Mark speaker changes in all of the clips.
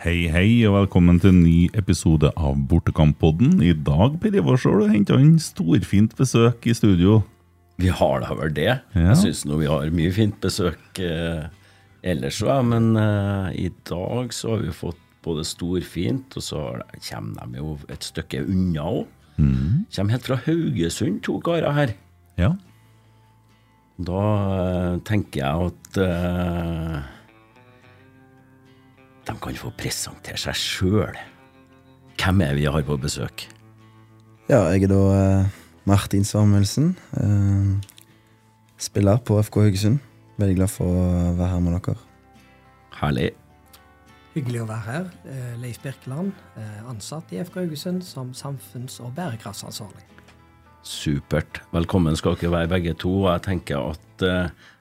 Speaker 1: Hei, hei, og velkommen til en ny episode av Bortekamppodden. I dag Ivar, så har du henta inn storfint besøk i studio.
Speaker 2: Vi har da vel det.
Speaker 1: Ja.
Speaker 2: Jeg syns nå vi har mye fint besøk eh, ellers òg, men eh, i dag så har vi fått både storfint, og så kommer de jo et stykke unna òg. Kommer helt fra Haugesund, to karer her.
Speaker 1: Ja.
Speaker 2: Da eh, tenker jeg at eh, de kan få presentere seg sjøl. Hvem er vi har på besøk?
Speaker 3: Ja, jeg er da eh, Martin Samuelsen. eh, spiller på FK Haugesund. Veldig glad for å være her med dere.
Speaker 2: Herlig.
Speaker 4: Hyggelig å være her. Eh, Leif Birkeland, eh, ansatt i FK Haugesund som samfunns- og bærekraftsansvarlig.
Speaker 2: Supert. Velkommen skal dere være begge to. Jeg tenker at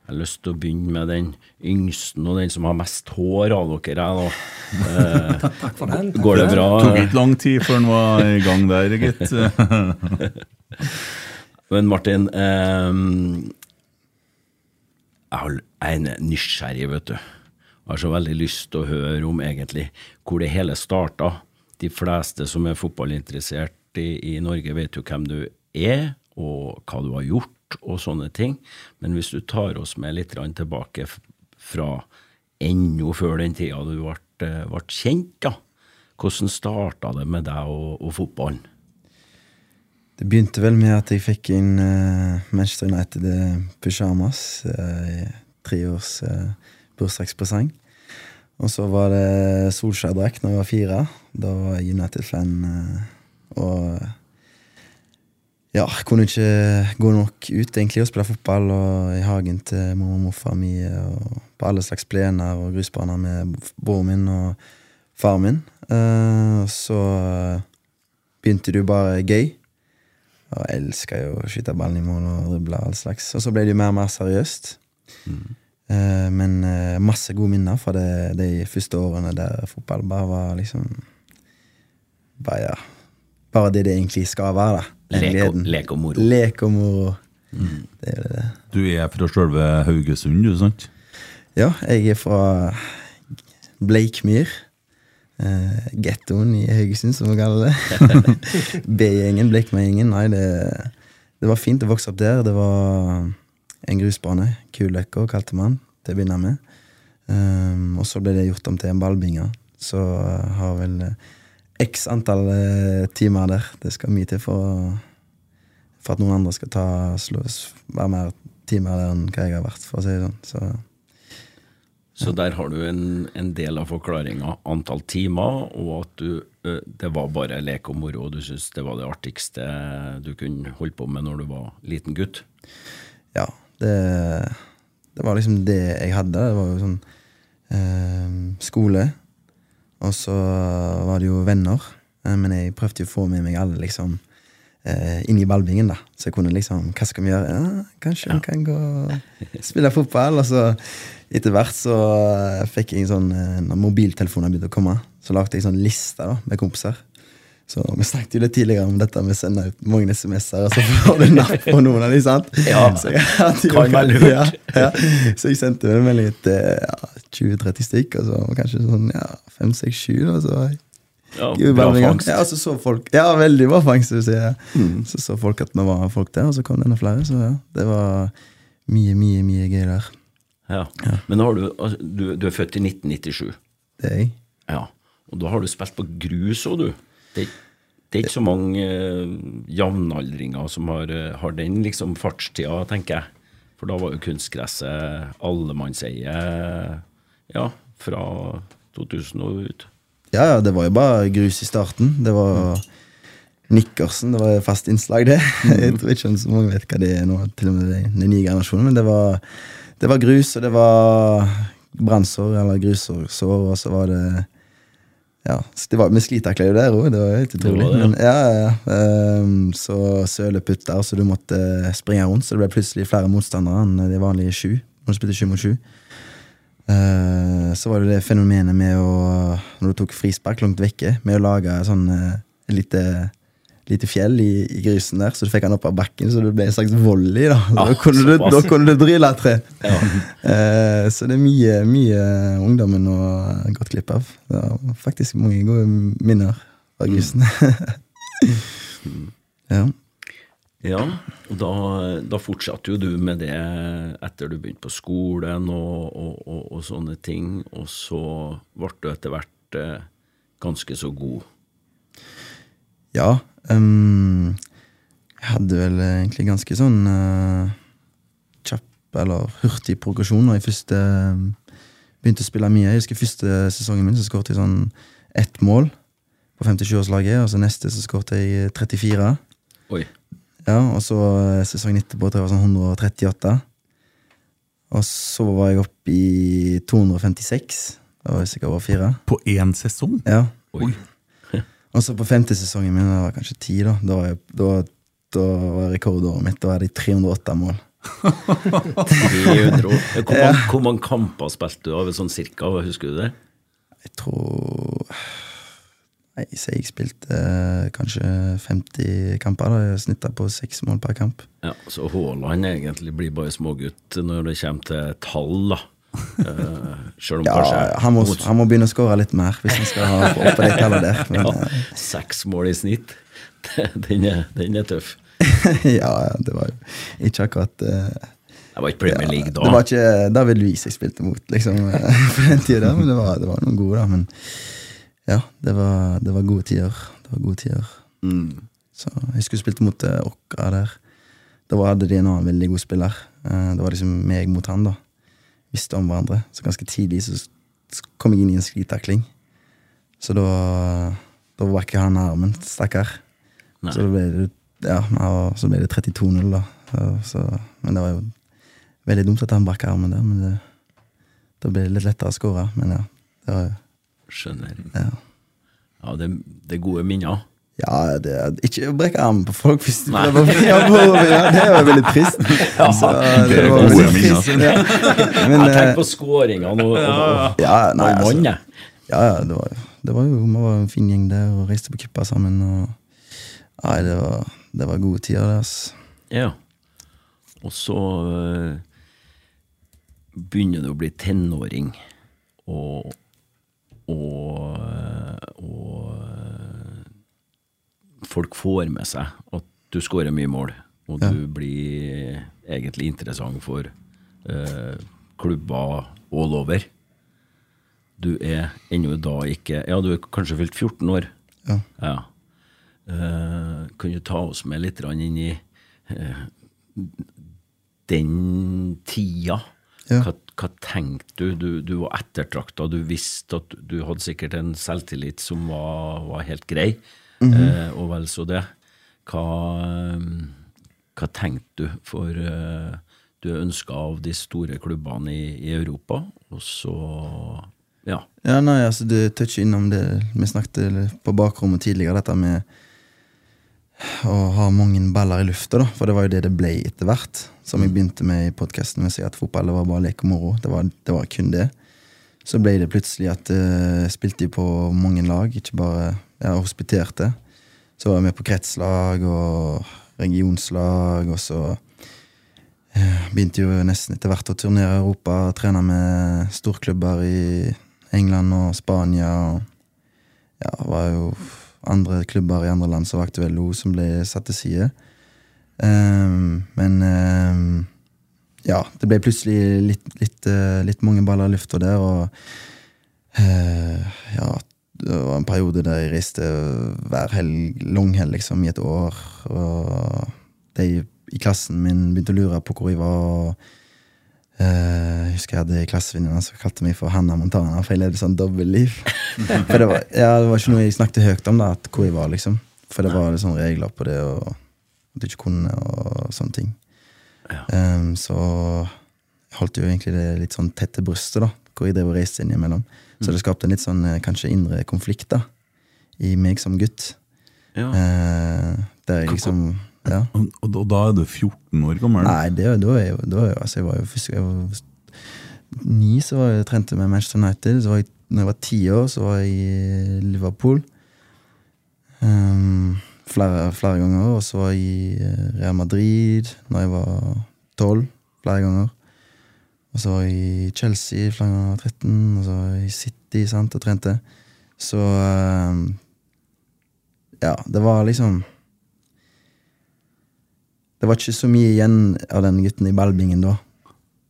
Speaker 2: jeg har lyst til å begynne med den yngsten og den som har mest hår av dere. Da. Eh,
Speaker 4: Takk for den. Takk
Speaker 2: går det bra? Det?
Speaker 1: Tok ikke lang tid før han var i gang der, gitt.
Speaker 2: Men Martin, eh, jeg er nysgjerrig, vet du. Jeg har så veldig lyst til å høre om egentlig hvor det hele starta. De fleste som er fotballinteressert i, i Norge, vet jo hvem du er, og hva du har gjort, og sånne ting. Men hvis du tar oss med litt tilbake fra ennå før den tida du ble, eh, ble kjent, da. Hvordan starta det med deg og, og fotballen?
Speaker 3: Det begynte vel med at jeg fikk inn uh, Manchester United eh, pyjamas eh, i treårs uh, bursdagspresang. Og så var det Solskjær-drakt når jeg var fire. Da var jeg United-fan. Uh, og ja, kunne ikke gå nok ut egentlig og spille fotball og i hagen til mormor og morfar mi og på alle slags plener og grusbaner med broren min og faren min. Og så eh, begynte du bare gøy. Og jeg elska jo å skyte ballen i mål og drible og all slags. Og så ble det jo mer og mer seriøst. Eh, men eh, masse gode minner fra det, de første årene der fotball bare var liksom Bare, ja, bare det det egentlig skal være,
Speaker 2: Lek og, lek og moro.
Speaker 3: Lek og moro. Det er det.
Speaker 1: Du er fra sjølve Haugesund, du, sant?
Speaker 3: Ja, jeg er fra Bleikmyr. Uh, Gettoen i Haugesund, som vi kaller det. B-gjengen, Bleikmyr-gjengen. Nei, det, det var fint å vokse opp der. Det var en grusbane. Kuløkka, kalte man til å begynne med. Um, og så ble det gjort om til en ballbinge. Så uh, har vel uh, x antall uh, timer der. Det skal mye til for, for at noen andre skal ta slås, være mer timer der enn hva jeg har vært, for å si det sånn. Så
Speaker 2: Så der har du en, en del av forklaringa. Antall timer, og at du, det var bare lek og moro, og du syntes det var det artigste du kunne holde på med når du var liten gutt.
Speaker 3: ja, det, det var liksom det jeg hadde. Det var jo sånn eh, skole, og så var det jo venner. Eh, men jeg prøvde jo å få med meg alle liksom eh, inn i ballbingen, da. Så jeg kunne liksom Hva skal vi gjøre? Ja, kanskje vi kan gå og spille fotball? Og så etter hvert så eh, fikk jeg en sånn Når mobiltelefoner begynte å komme, så lagde jeg sånn liste da, med kompiser. Så Vi snakket jo litt tidligere om dette med å sende ut mange SMS-er, og så får du napp på noen av dem. sant?
Speaker 2: Ja,
Speaker 3: så jeg, hadde
Speaker 2: kan være lurt.
Speaker 3: Ja, ja. Så jeg sendte en melding til ja, 20-30 stykk, og så kanskje sånn ja, 5-6-7. Og så
Speaker 2: Ja, bra fangst.
Speaker 3: Ja, så så folk Ja, veldig bra fangst. vil jeg ja.
Speaker 2: Mm.
Speaker 3: Så så folk at vi var folk der, og så kom det enda flere. Så ja, det var mye, mye, mye gøy der.
Speaker 2: Ja. Men har du, altså, du, du er født i 1997,
Speaker 3: Det er jeg.
Speaker 2: ja. og da har du spilt på grus òg, du. Det, det er ikke så mange uh, jevnaldringer som har, eh, har den liksom fartstida, tenker jeg. For da var jo kunstgresset allemannseie ja, fra 2000 og ut.
Speaker 3: Ja, ja, det var jo bare grus i starten. Det var Nikkersen. Det var fast innslag, det. Jeg tror ikke så mange vet hva det er nå, til og med den nye generasjonen. Men det var, det var grus, og det var brannsår, eller grussår, og så var det Ja, det var med jo der òg, det var helt utrolig.
Speaker 2: var det, ja.
Speaker 3: Men, ja, ja, Um, så søleputter, så du måtte springe rundt, så det ble plutselig flere motstandere enn de vanlige sju. Når du spilte sju mot sju. Eh, så var det det fenomenet med å Når du tok frispark langt vekke, med å lage sånn et lite, lite fjell i, i grusen der, så du fikk han opp av bakken, så det ble en slags volley. Da Da
Speaker 2: Ah,
Speaker 3: kunne du, da kunne du drille et tre.
Speaker 2: Ja.
Speaker 3: Eh, så det er mye, mye ungdommen har gått glipp av. Det var faktisk mange gode minner
Speaker 2: Mm.
Speaker 3: av grusen. ja.
Speaker 2: Ja, og da, da fortsatte jo du med det etter du begynte på skolen og, og, og, og sånne ting, og så ble du etter hvert eh, ganske så god.
Speaker 3: Ja. Um, jeg hadde vel egentlig ganske sånn uh, kjapp eller hurtig progresjon når jeg først eh, begynte å spille mye. Jeg husker første sesongen min så skåret jeg sånn ett mål på 57-årslaget, og så neste så skåret jeg 34.
Speaker 2: Oi.
Speaker 3: Ja, og så eh, sesongen etterpå tror jeg var sånn 138. Og så var jeg oppe i 256. Da var jeg sikkert over fire.
Speaker 1: På én sesong?
Speaker 3: Ja.
Speaker 2: Oi.
Speaker 3: Og så på femte sesongen min, det var kanskje ti, da. Da var, jeg, da, da var rekordåret mitt. Da hadde jeg 308 mål.
Speaker 2: 300 år. Hvor, mange, hvor mange kamper spilte du av sånn cirka, husker du det?
Speaker 3: Jeg tror Så jeg spilte eh, kanskje 50 kamper. da snitta på seks mål per kamp.
Speaker 2: Ja, Så Haaland egentlig blir bare smågutt når det kommer til tall, da. Eh, selv om
Speaker 3: Ja,
Speaker 2: kanskje
Speaker 3: han må, han må begynne å skåre litt mer hvis han skal ha opp på det tallet der. Men,
Speaker 2: ja, Seks mål i snitt. Den er, den er tøff.
Speaker 3: eh, ja, det var jo ikke akkurat eh,
Speaker 2: Det var ikke Premier League da.
Speaker 3: Det var ikke David Louise jeg spilte mot, liksom, på den tida, men det var, det var noen gode, da. Men ja, det var, det var gode tider. Det var gode tider.
Speaker 2: Mm.
Speaker 3: Så jeg skulle spilt mot uh, Åkra der. Da hadde de en annen veldig god spiller. Eh, det var liksom meg mot han, da. Visste om hverandre. Så ganske tidlig så kom jeg inn i en sklitakling. Så da Da var ikke han armen, stakkar. Så da ble det ja, så ble det 32-0, da. Så, så, men det var jo veldig dumt at han brakk armen der. Men det, da ble det litt lettere å skåre. Men ja. Det var,
Speaker 2: Skjønner.
Speaker 3: ja.
Speaker 2: Ja, det, det er gode minner.
Speaker 3: Ja, det er, ikke å brekke armen på folk hvis
Speaker 2: du
Speaker 3: prøver å. Ja, det var veldig trist. Så,
Speaker 1: det er
Speaker 3: var
Speaker 1: gode
Speaker 3: veldig trist, Ja. Men,
Speaker 2: Jeg
Speaker 3: eh,
Speaker 2: tenker på og, og, og,
Speaker 3: ja, nei,
Speaker 2: og
Speaker 3: altså, ja, ja, det var, det var jo Vi var en fin gjeng der og reiste på kuppa sammen. Og, nei, det var, det var gode tider, det. Altså.
Speaker 2: Ja. Og så øh, begynner du å bli tenåring, og og, og folk får med seg at du skårer mye mål, og du blir egentlig interessant for øh, klubber all over. Du er ennå da ikke Ja, du er kanskje fylt 14 år.
Speaker 3: Ja.
Speaker 2: Ja. Eh, kan du ta oss med litt inn i eh, den tida?
Speaker 3: Ja.
Speaker 2: Hva, hva tenkte du? du? Du var ettertrakta, du visste at du hadde sikkert en selvtillit som var, var helt grei, eh, og vel så det. Hva, eh, hva tenkte du? For eh, du er ønska av de store klubbene i, i Europa, og så Ja.
Speaker 3: Ja, nei, altså Du toucher innom det vi snakket på bakrommet tidligere, dette med å ha mange baller i lufta, da. For det var jo det det ble etter hvert. Som jeg begynte med i podkasten med å si at fotball det var bare lek og moro. Det var, det var kun det. Så ble det plutselig at jeg spilte jeg på mange lag, ikke bare jeg hospiterte. Så var jeg med på kretslag og regionslag, og så uh, begynte jo nesten etter hvert å turnere i Europa, trene med storklubber i England og Spania. Og ja, var jo andre klubber i andre land som var aktuelle, også, som ble satt til side. Um, men um, ja, det ble plutselig litt, litt, uh, litt mange baller i lufta der, og uh, ja, det var en periode der jeg reiste hver helg, langhelg liksom, i et år. Og de i klassen min begynte å lure på hvor jeg var. og Jeg husker jeg hadde klassevenninner som kalte meg for Hanna Montana, for jeg levde sånn dobbeltliv. for det var, ja, det var ikke noe jeg snakket høyt om, da, hvor jeg var, liksom. For det var liksom regler på det, og at du ikke kunne, og sånne ting.
Speaker 2: Ja.
Speaker 3: Um, så jeg holdt jo egentlig det litt sånn tett til brystet, da, hvor jeg drev og reiste innimellom. Så det skapte en litt sånn eh, kanskje indre konflikt da, i meg som gutt.
Speaker 2: ja.
Speaker 3: Uh, der jeg liksom ja.
Speaker 1: Og, og, da er du 14 år gammel?
Speaker 3: Nei, det, da er jo- da altså jeg var jo først jeg var ni, så var jeg trente med Manchester United. Så var jeg, når jeg var ti år, så var jeg i Liverpool. Um, flere, flere ganger. Og så var jeg i eh, Real Madrid når jeg var tolv, flere ganger. Og så var jeg i Chelsea flere ganger, 13, og så var jeg i City sant, og trente. Så um, Ja, det var liksom Det var ikke så mye igjen av den gutten i ballbingen da.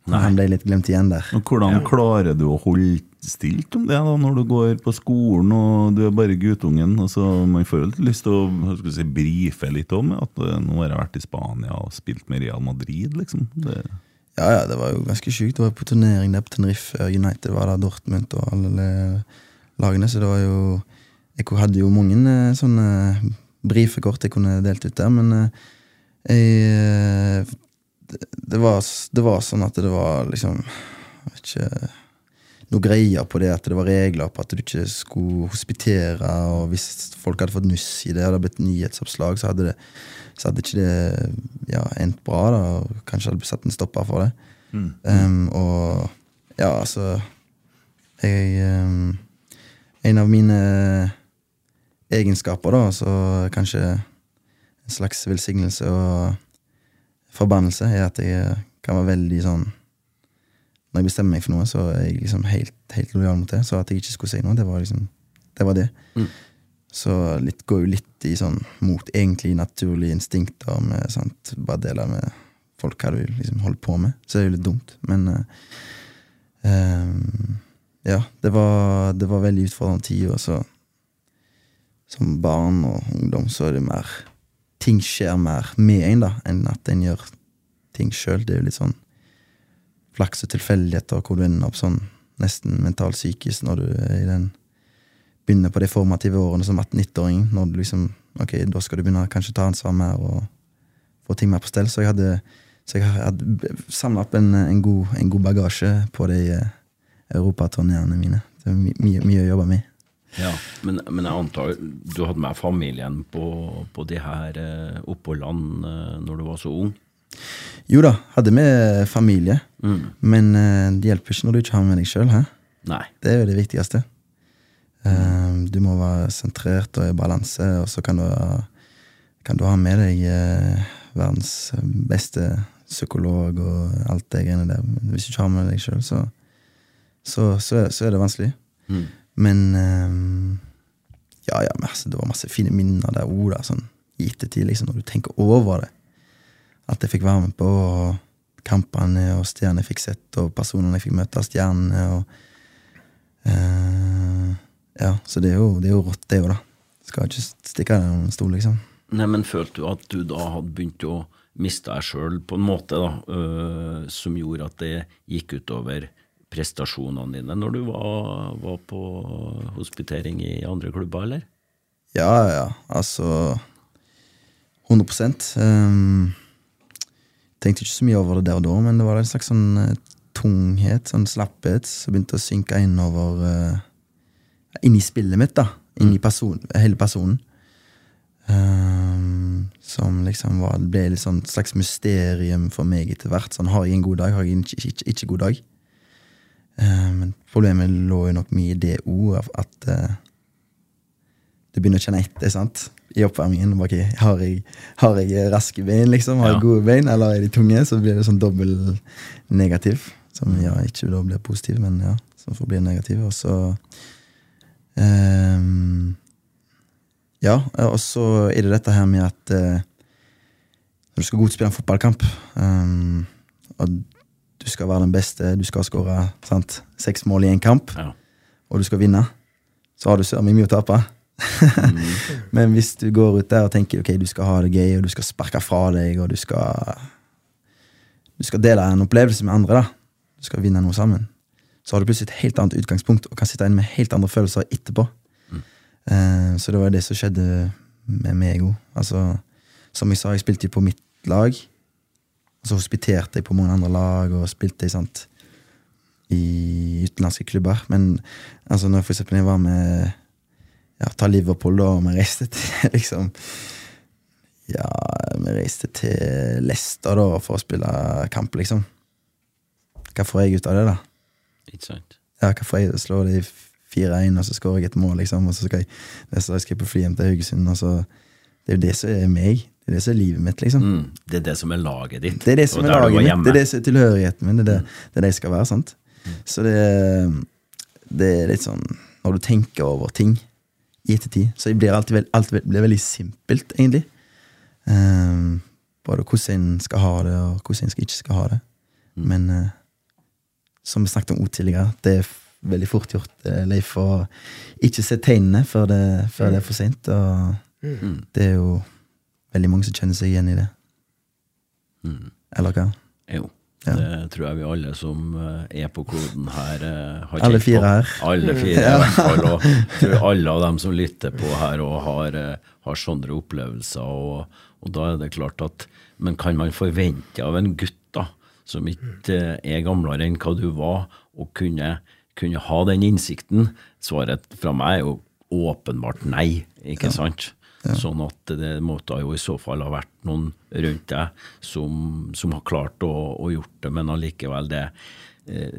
Speaker 2: Nei.
Speaker 3: Han ble litt glemt igjen der.
Speaker 1: Men Hvordan klarer du å holde stilt om det da, når du går på skolen og du er bare guttungen? Altså, man får jo litt lyst til å si, brife litt om at eh, nå har jeg vært i Spania og spilt med Real Madrid, liksom. Det,
Speaker 3: Ja, ja, det var jo ganske sjukt. Det var på turnering der på Tenerife. United var der, Dortmund og alle lagene. Så det var jo Jeg hadde jo mange eh, sånne brifekort jeg kunne delt ut der, men eh, jeg eh, det, var, det var sånn at det var liksom ikke noe greier på det, at det var regler på at du ikke skulle hospitere. Og hvis folk hadde fått nuss i det, og det hadde blitt nyhetsoppslag, så hadde, det, så hadde ikke det ja, endt bra. da, og Kanskje hadde blitt satt en stopper for det. Um, og ja, altså Jeg um, En av mine egenskaper, da, så kanskje en slags velsignelse og forbannelse, er at jeg kan være veldig sånn når jeg bestemmer meg for noe, så er jeg liksom helt, helt lojal mot det. Så at jeg ikke skulle si noe, det var liksom Det var det. Så litt, går jo litt i sånn mot egentlig naturlige instinkter med sant, bare deler med folk hva du liksom holder på med. Så det er jo litt dumt. Men uh, um, ja, det var, det var veldig utfordrende tid. Og så som barn og ungdom så er det mer Ting skjer mer med en da enn at en gjør ting sjøl. Det er jo litt sånn flaks og tilfeldigheter hvor du ender opp sånn nesten mentalt psykisk når du den begynner på de formative årene som 18-19-åring. Når du liksom Ok, da skal du begynne kanskje ta ansvar mer og få ting mer på stell. Så jeg hadde, så hadde samla opp en, en, god, en god bagasje på de eh, europaturneene mine. Det er my, mye, mye å jobbe med.
Speaker 2: Ja, men, men jeg antar du hadde med familien på, på de her eh, oppholdene eh, når du var så ung?
Speaker 3: Jo da, hadde med familie.
Speaker 2: Mm.
Speaker 3: Men eh, det hjelper ikke når du ikke har med deg sjøl. Det er jo det viktigste. Eh, du må være sentrert og i balanse, og så kan du, kan du ha med deg eh, verdens beste psykolog og alt det greiene der. Men hvis du ikke har med deg sjøl, så, så, så, så er det vanskelig.
Speaker 2: Mm.
Speaker 3: Men eh, ja, ja, altså, det var masse fine minner der òg, sånn i ettertid, liksom, når du tenker over det. At jeg fikk være med på, og kampene og stjernene jeg fikk sett, og personene jeg fikk møte av stjernene. og uh, Ja, så det er jo, det er jo rått, det òg, da. Skal ikke stikke av en stol, liksom.
Speaker 2: Nei, men følte du at du da hadde begynt å miste deg sjøl på en måte, da, uh, som gjorde at det gikk utover prestasjonene dine når du var, var på hospitering i andre klubber, eller?
Speaker 3: Ja, ja, altså 100 um, Tenkte ikke så mye over det der og da, men det var en slags sånn eh, tunghet, sånn slapphet, som begynte å synke innover uh, Inn i spillet mitt, da. Inn i person, hele personen. Um, som liksom var, ble et sånn slags mysterium for meg etter hvert. Sånn, har jeg en god dag, har jeg en ikke, ikke, ikke god dag? Eh, Men problemet lå jo nok mye i det ordet at eh, du begynner å kjenne etter sant? i oppvarmingen. bare, ok, har, jeg, har jeg raske bein, liksom? Har jeg gode bein, eller er de tunge? Så blir det sånn dobbel negativ. Som ja, ikke da blir positiv, men ja, som får bli negativ. Og så um, Ja, og så er det dette her med at uh, når du skal gå ut og spille en fotballkamp, um, og du skal være den beste, du skal skåre seks mål i en kamp,
Speaker 2: Ja.
Speaker 3: og du skal vinne, så har du søren meg mye å tape. Men hvis du går ut der og tenker ok, du skal ha det gøy, og du skal sparke fra deg, og du skal Du skal dele en opplevelse med andre, da. Du skal vinne noe sammen. Så har du plutselig et helt annet utgangspunkt og kan sitte inne med helt andre følelser etterpå. Eh, så det var det som skjedde med meg òg. Altså, som jeg sa, jeg spilte jo på mitt lag. Og så hospiterte jeg på mange andre lag og spilte sant, i utenlandske klubber. Men altså, når for eksempel jeg var med ja, Ta Liverpool, da, og vi reiste til liksom Ja, vi reiste til Leicester da for å spille kamp, liksom. Hva får jeg ut av det, da?
Speaker 2: Ikke sant?
Speaker 3: Ja, hva får jeg slå de 4-1, og så skårer jeg et mål, liksom, og så skal jeg så skal jeg på fly hjem til Haugesund, og så Det er jo det som er meg. Det er det som er livet mitt, liksom.
Speaker 2: Mm. Det er det som er laget ditt.
Speaker 3: Det er det som er laget mitt. Det er det som er tilhørigheten min. Det er det, det, er det jeg skal være. sant? Så det, det er litt sånn Når du tenker over ting i ettertid, så blir alltid alt blir veldig simpelt, egentlig. Um, både hvordan en skal ha det, og hvordan en ikke skal ha det. Men uh, som vi snakket om tidligere, det er veldig fort gjort, eh, Leif, å ikke se tegnene før det, før det er for seint. Og
Speaker 2: Mm.
Speaker 3: det er jo veldig mange som kjenner seg igjen i det.
Speaker 2: Mm.
Speaker 3: Eller hva?
Speaker 2: Jo.
Speaker 3: Ja.
Speaker 2: Det tror jeg vi alle som eh, er på kloden her, eh, har
Speaker 3: Alle fire
Speaker 2: på.
Speaker 3: her.
Speaker 2: Alle fire, i hvert fall. Og tror alle av dem som lytter på her, og har, eh, har sånne opplevelser. Og, og da er det klart at Men kan man forvente av en gutt da, som ikke er gamlere enn hva du var, å kunne, kunne ha den innsikten? Svaret fra meg er jo åpenbart nei, ikke sant? Sånn at det måtte jo i så fall ha vært noen rundt deg som, som har klart å, å gjort det, men allikevel det eh,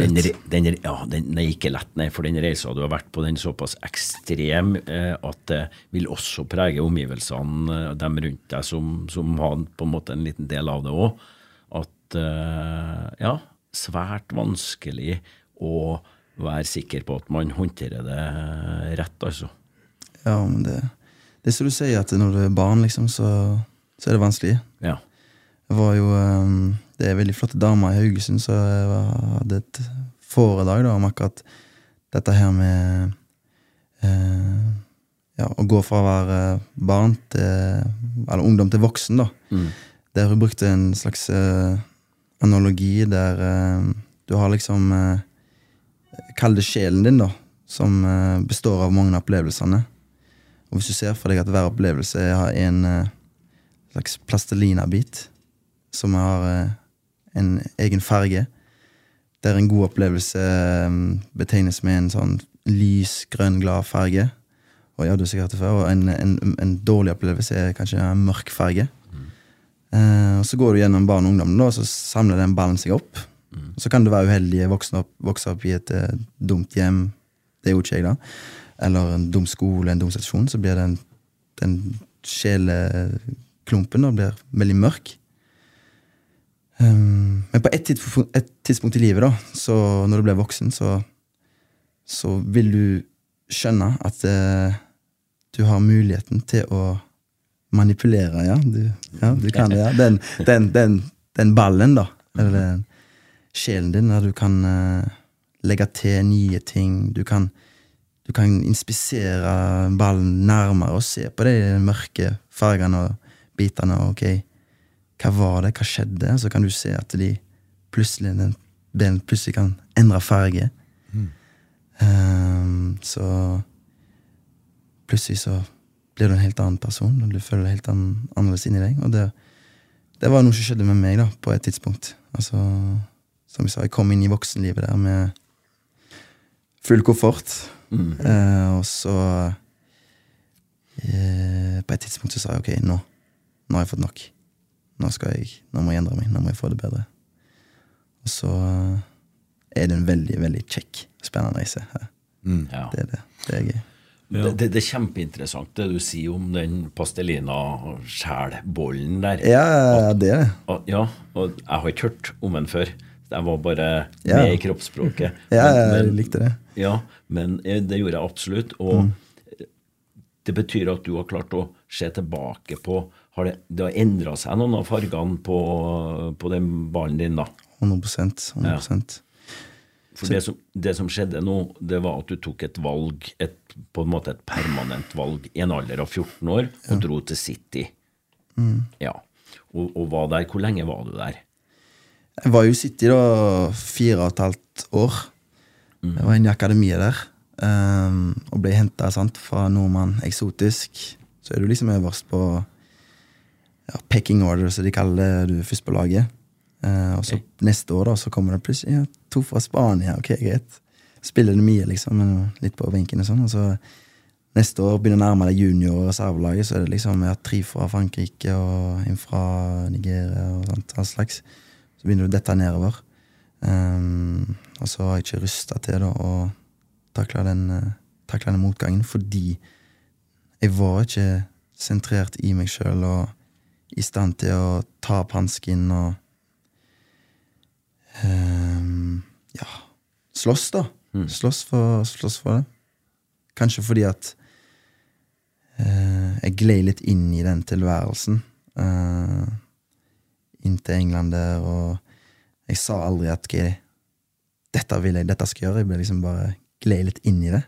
Speaker 2: den, den, ja, den er ikke lett, nei, for den reisa du har vært på, den er såpass ekstrem eh, at det vil også prege omgivelsene, eh, dem rundt deg som, som har på en måte en liten del av det òg. At eh, ja, svært vanskelig å være sikker på at man håndterer det rett, altså.
Speaker 3: Ja, men det, det er som du sier, at når du er barn, liksom, så, så er det vanskelig.
Speaker 2: Ja.
Speaker 3: Det var jo um, Det er veldig flotte damer i Haugesund som hadde et foredrag da, om akkurat dette her med uh, ja, å gå fra å være barn til Eller ungdom til voksen, da.
Speaker 2: Mm.
Speaker 3: Der hun brukte en slags uh, analogi der uh, du har liksom eh, Kall det sjelen din, da. Som består av mange av opplevelsene. Og hvis du ser for deg at hver opplevelse har en eh, slags plastelinabit som har eh, en egen farge, der en god opplevelse eh, betegnes med en sånn lys, grønn, glad farge. Og ja, du sikkert det før. Og en, en, en dårlig opplevelse er kanskje en mørk farge. Eh, og Så går du gjennom barn og ungdom, da, og så samler den ballen seg opp. Så kan du være uheldig, vokse opp, vokse opp i et dumt hjem. Det gjorde ikke jeg, da. Eller en dum skole, en dum situasjon. Så blir den, den sjeleklumpen blir veldig mørk. Um, men på et tidspunkt, et tidspunkt i livet, da, så når du blir voksen, så, så vil du skjønne at uh, du har muligheten til å manipulere, ja. Du, ja, du kan det, ja. Den, den, den, den ballen, da. Eller den sjelen din, der du kan uh, legge til nye ting. Du kan, du kan inspisere ballen nærmere og se på de mørke fargene og bitene. og ok, hva var det, hva skjedde? Så kan du se at de plutselig, den, den plutselig kan endre farge. Ehm, så plutselig så blir du en helt annen person, og du føler deg helt ann- annerledes inni deg. Og det, det var noe som skjedde med meg da, på et tidspunkt. Altså, som jeg sa, jeg kom inn i voksenlivet der med full koffert. Eh, og så eh, På et tidspunkt så sa jeg ok, nå, nå har jeg fått nok. Nå, skal jeg, nå må jeg endre meg. Nå må jeg få det bedre. Og så eh, er det en veldig, veldig kjekk, spennende reise. Mm.
Speaker 2: Ja.
Speaker 3: Det er det. Det er gøy.
Speaker 2: Det, det, det er kjempeinteressant det du sier om den pastelina-skjælbollen der.
Speaker 3: Ja, det er det.
Speaker 2: Ja, og jeg har ikke hørt om den før. Jeg var bare
Speaker 3: Ja.
Speaker 2: med i kroppsspråket.
Speaker 3: Ja, jeg
Speaker 2: men-
Speaker 3: likte det.
Speaker 2: Ja, men eh, det gjorde jeg absolutt. Og det betyr at du har klart å se tilbake på har det, det har endra seg noen av fargene på, på den ballen din, da?
Speaker 3: 100% 100%
Speaker 2: For det som, det som skjedde nå, det var at du tok et valg, et, på en måte et permanent valg, i en alder av 14 år, og dro til City. Ja. Og, og var der. Hvor lenge var du der?
Speaker 3: Jeg var jo i City da fire og et halvt år. Jeg var inne i akademiet der. Um, og ble henta fra nordmann eksotisk. Så er du liksom øverst på ja, pecking order, som de kaller det. Du er først på laget. Uh, og så neste år da, så kommer det plutselig ja, to fra Spania. Ok, greit. Spiller det mye, liksom, men litt på benken og sånn. Og så neste år begynner å nærme deg junior- og reservelaget, så er det liksom ja, tre fra Frankrike og en fra Nigeria og sånt. All slags. Så begynner du å dette nedover. Um, og så har jeg ikke rusta til da, å takle den, uh, takle den motgangen, fordi jeg var ikke sentrert i meg sjøl og i stand til å ta opp hansken og um, Ja, slåss, da. Slåss, for, slåss for det. Kanskje fordi at uh, jeg gled litt inn i den tilværelsen. eh, inn til England der, og jeg sa aldri at okay, dette vil jeg, dette skal jeg gjøre. Jeg ble liksom bare gled litt inn i det.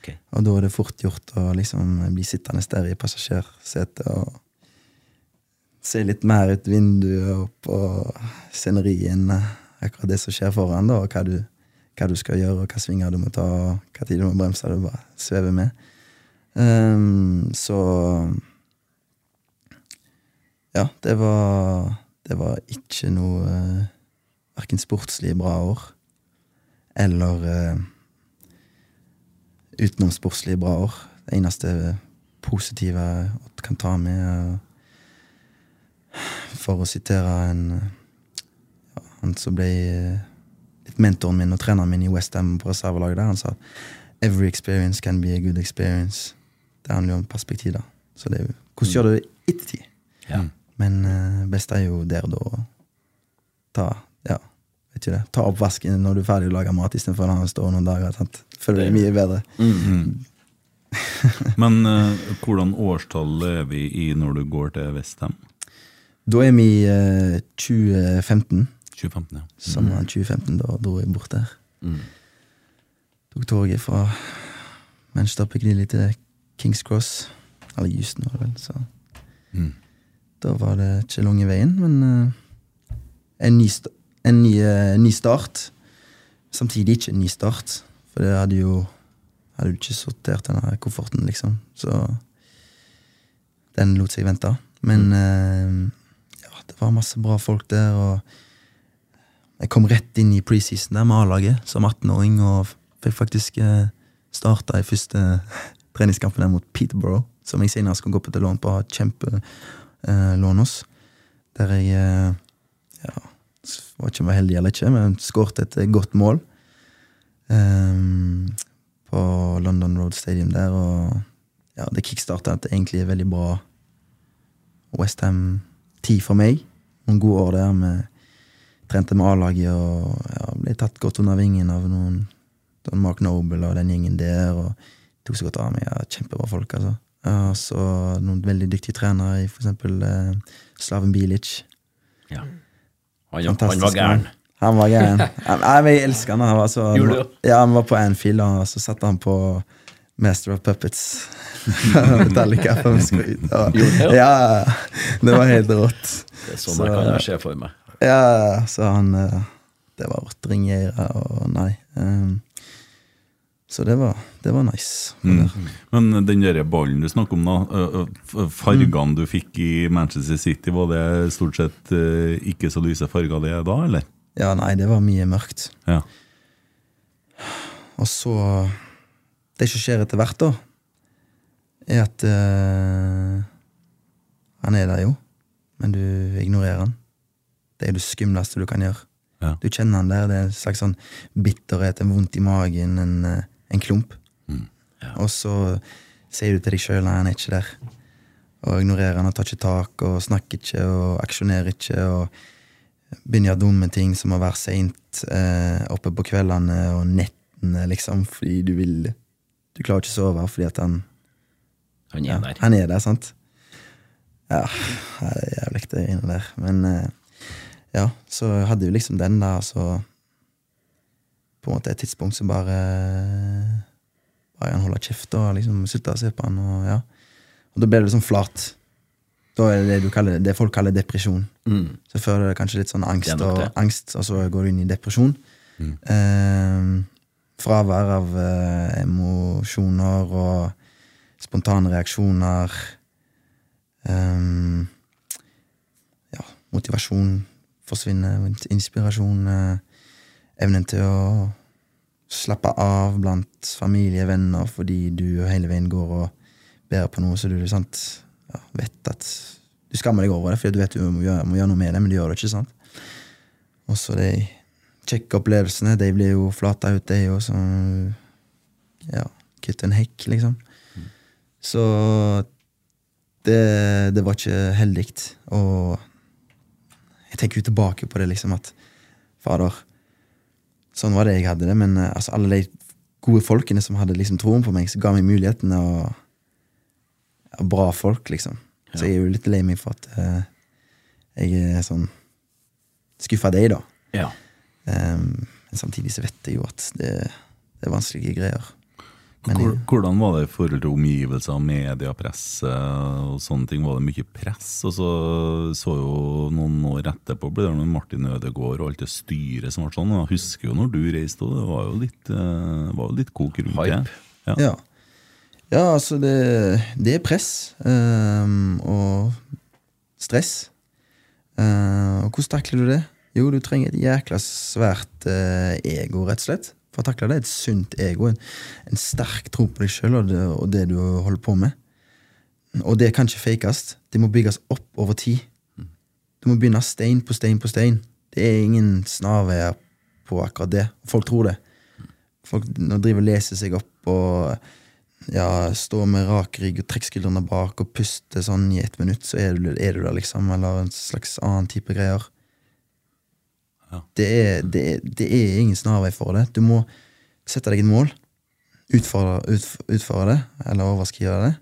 Speaker 2: Okay.
Speaker 3: Og da er det fort gjort å liksom bli sittende der i passasjersetet og se litt mer ut vinduet og på sceneriet eh, akkurat det som skjer foran, da, og hva du, hva du skal gjøre, og hva svinger du må ta, og hva tid du må bremse. Du bare svever med. Um, så Ja, det var Det var ikke noe uh, Verken sportslig bra år eller uh, utenomsportslig bra år. Det eneste positive jeg kan ta med, uh, for å sitere en ja, Han som ble uh, litt mentoren min og treneren min i Westham på reservelaget der, han sa Every experience can be a good experience. Det handler jo om perspektiv, da. Så det er jo Hvordan gjør du det i ettertid?
Speaker 2: Ja.
Speaker 3: Men uh, best er jo der da å ta Ja, vet ikke det. Ta oppvasken når du er ferdig å lage mat, istedenfor la den stå noen dager. Sant? Føler det mye bedre.
Speaker 1: Men uh, hvordan årstall er vi i når du går til Vestheim?
Speaker 3: Da er vi i uh, 2015.
Speaker 1: 2015, ja.
Speaker 3: Sommeren 2015, da dro jeg bort der.
Speaker 2: Mm.
Speaker 3: Tok toget fra Manchester Piccadilly til Kings Cross. Eller Houston, var det vel. Så
Speaker 1: Mm.
Speaker 3: Da var det ikke lange veien, men eh, en, ny, en ny, eh, ny start. Samtidig ikke en ny start, for det hadde jo hadde jo ikke sortert denne kofferten, liksom. Så den lot seg vente. Men eh, ja, det var masse bra folk der, og jeg kom rett inn i preseason der med A-laget som 18-åring, og fikk faktisk eh, starta i første treningskampen der mot Peterborough, som jeg senere skal gå på til lån på kjempelån hos. Der jeg eh, ja, var ikke om jeg var heldig eller ikke, men skåret et eh, godt mål. eh, på London Road Stadium der, og ja, det kickstarta det egentlig er veldig bra Westham-tid for meg. Noen gode år der med trente med A-laget og ja, ble tatt godt under vingen av noen Don Mark Noble og den gjengen der. og tok så godt av meg. Ja, kjempebra folk, altså. Ja, så noen veldig dyktige trenere i for eksempel eh, Slaven Bilic.
Speaker 2: Ja. Han, han var gæren.
Speaker 3: Han var gæren. Nei, men jeg elsker han. Han var, så, ja, han var på Anfield, og så satte han på Master of Puppets. Metallica. for vi skulle ut. Og, ja, det var helt rått.
Speaker 2: Det er sånn jeg kan jeg se for meg.
Speaker 3: Ja, så han eh, Det var rått ringere og nei. ehm, så det var, det var nice.
Speaker 1: Mm. Men den der ballen du snakker om, da. Fargene mm. Du fikk i Manchester City, var det stort sett ikke så lyse farger det da, eller?
Speaker 3: Ja, nei, det var mye mørkt.
Speaker 1: Ja.
Speaker 3: Og så Det som skjer etter hvert, da, er at uh, Han er der jo, men du ignorerer han. Det er det skumleste du kan gjøre.
Speaker 1: Ja.
Speaker 3: Du kjenner han der. Det er en slags sånn bitterhet, en vondt i magen, en, en klump. Og så sier du til deg sjøl at han er ikke der. Og ignorerer han og tar ikke tak og snakker ikke og aksjonerer ikke. og Begynner å gjøre dumme ting som å være seint eh, oppe på kveldene og nettene, liksom, fordi du vil Du klarer ikke å sove fordi at han
Speaker 2: Han
Speaker 3: ja,
Speaker 2: er der.
Speaker 3: Han er der, sant? Ja, det er jævlig det greiene der. Men eh, ja, så hadde vi liksom den der, så På en måte et tidspunkt så bare Bare han holder kjeft og liksom slutter å se på han, og ja. Og da blir det liksom flat. Da er det det, du kaller, det folk kaller depresjon.
Speaker 2: Mm.
Speaker 3: Så før er det kanskje litt sånn angst, og, angst og så går du inn i depresjon. Eh, fravær av eh, emosjoner og spontane reaksjoner. Eh, ja, motivasjon forsvinner, inspirasjon. Eh, evnen til å slappe av blant familie, venner, fordi du hele veien går og bærer på noe så du sant, ja, vet at du skammer deg over det, fordi du vet du må gjøre, må gjøre noe med det, men du gjør det ikke. sant? Og så de kjekke opplevelsene, de blir jo flata ut, de òg, som ja, kutte en hekk, liksom. Så det, det var ikke heldig. Og jeg tenker jo tilbake på det, liksom, at fader Sånn var det jeg hadde det, men eh, altså, alle de gode folkene som hadde liksom troen på meg, som ga meg mulighetene, og og bra folk, liksom. Så jeg er jo litt lei meg for at uh, jeg er sånn skuffa deg, da.
Speaker 2: Ja.
Speaker 3: Um, men samtidig så vet jeg jo at det, det er vanskelige greier. Men jeg,
Speaker 1: Hvordan var det i forhold til omgivelser, media, presse og sånne ting? Var det mye press? Og så så jo noen år etterpå ble det med Martin Ødegaard og alt det styret som ble sånn. Jeg husker jo når du reiste, og det var jo litt, eh, var jo litt kok rundt det. Ja.
Speaker 3: ja. ja, altså det, det er press um, og stress. Uh, og hvordan takler du det? Jo, du trenger et jækla svært uh, ego, rett og slett. For å takle det, et sunt ego. En, en sterk tro på deg sjøl og, og det du holder på med. Og det kan ikke fakes. Det må bygges opp over tid. Du må begynne stein på stein på stein. Det er ingen snarveier på akkurat det. Folk tror det. Folk driver og leser seg opp og ja, står med rak rygg og trekker bak og puster sånn i ett minutt, så er du, er du der, liksom. Eller en slags annen type greier.
Speaker 1: Ja.
Speaker 3: Det, er, det, er, det er ingen snarvei for det. Du må sette deg et mål, utfordre, utf utføre det, eller overskride det.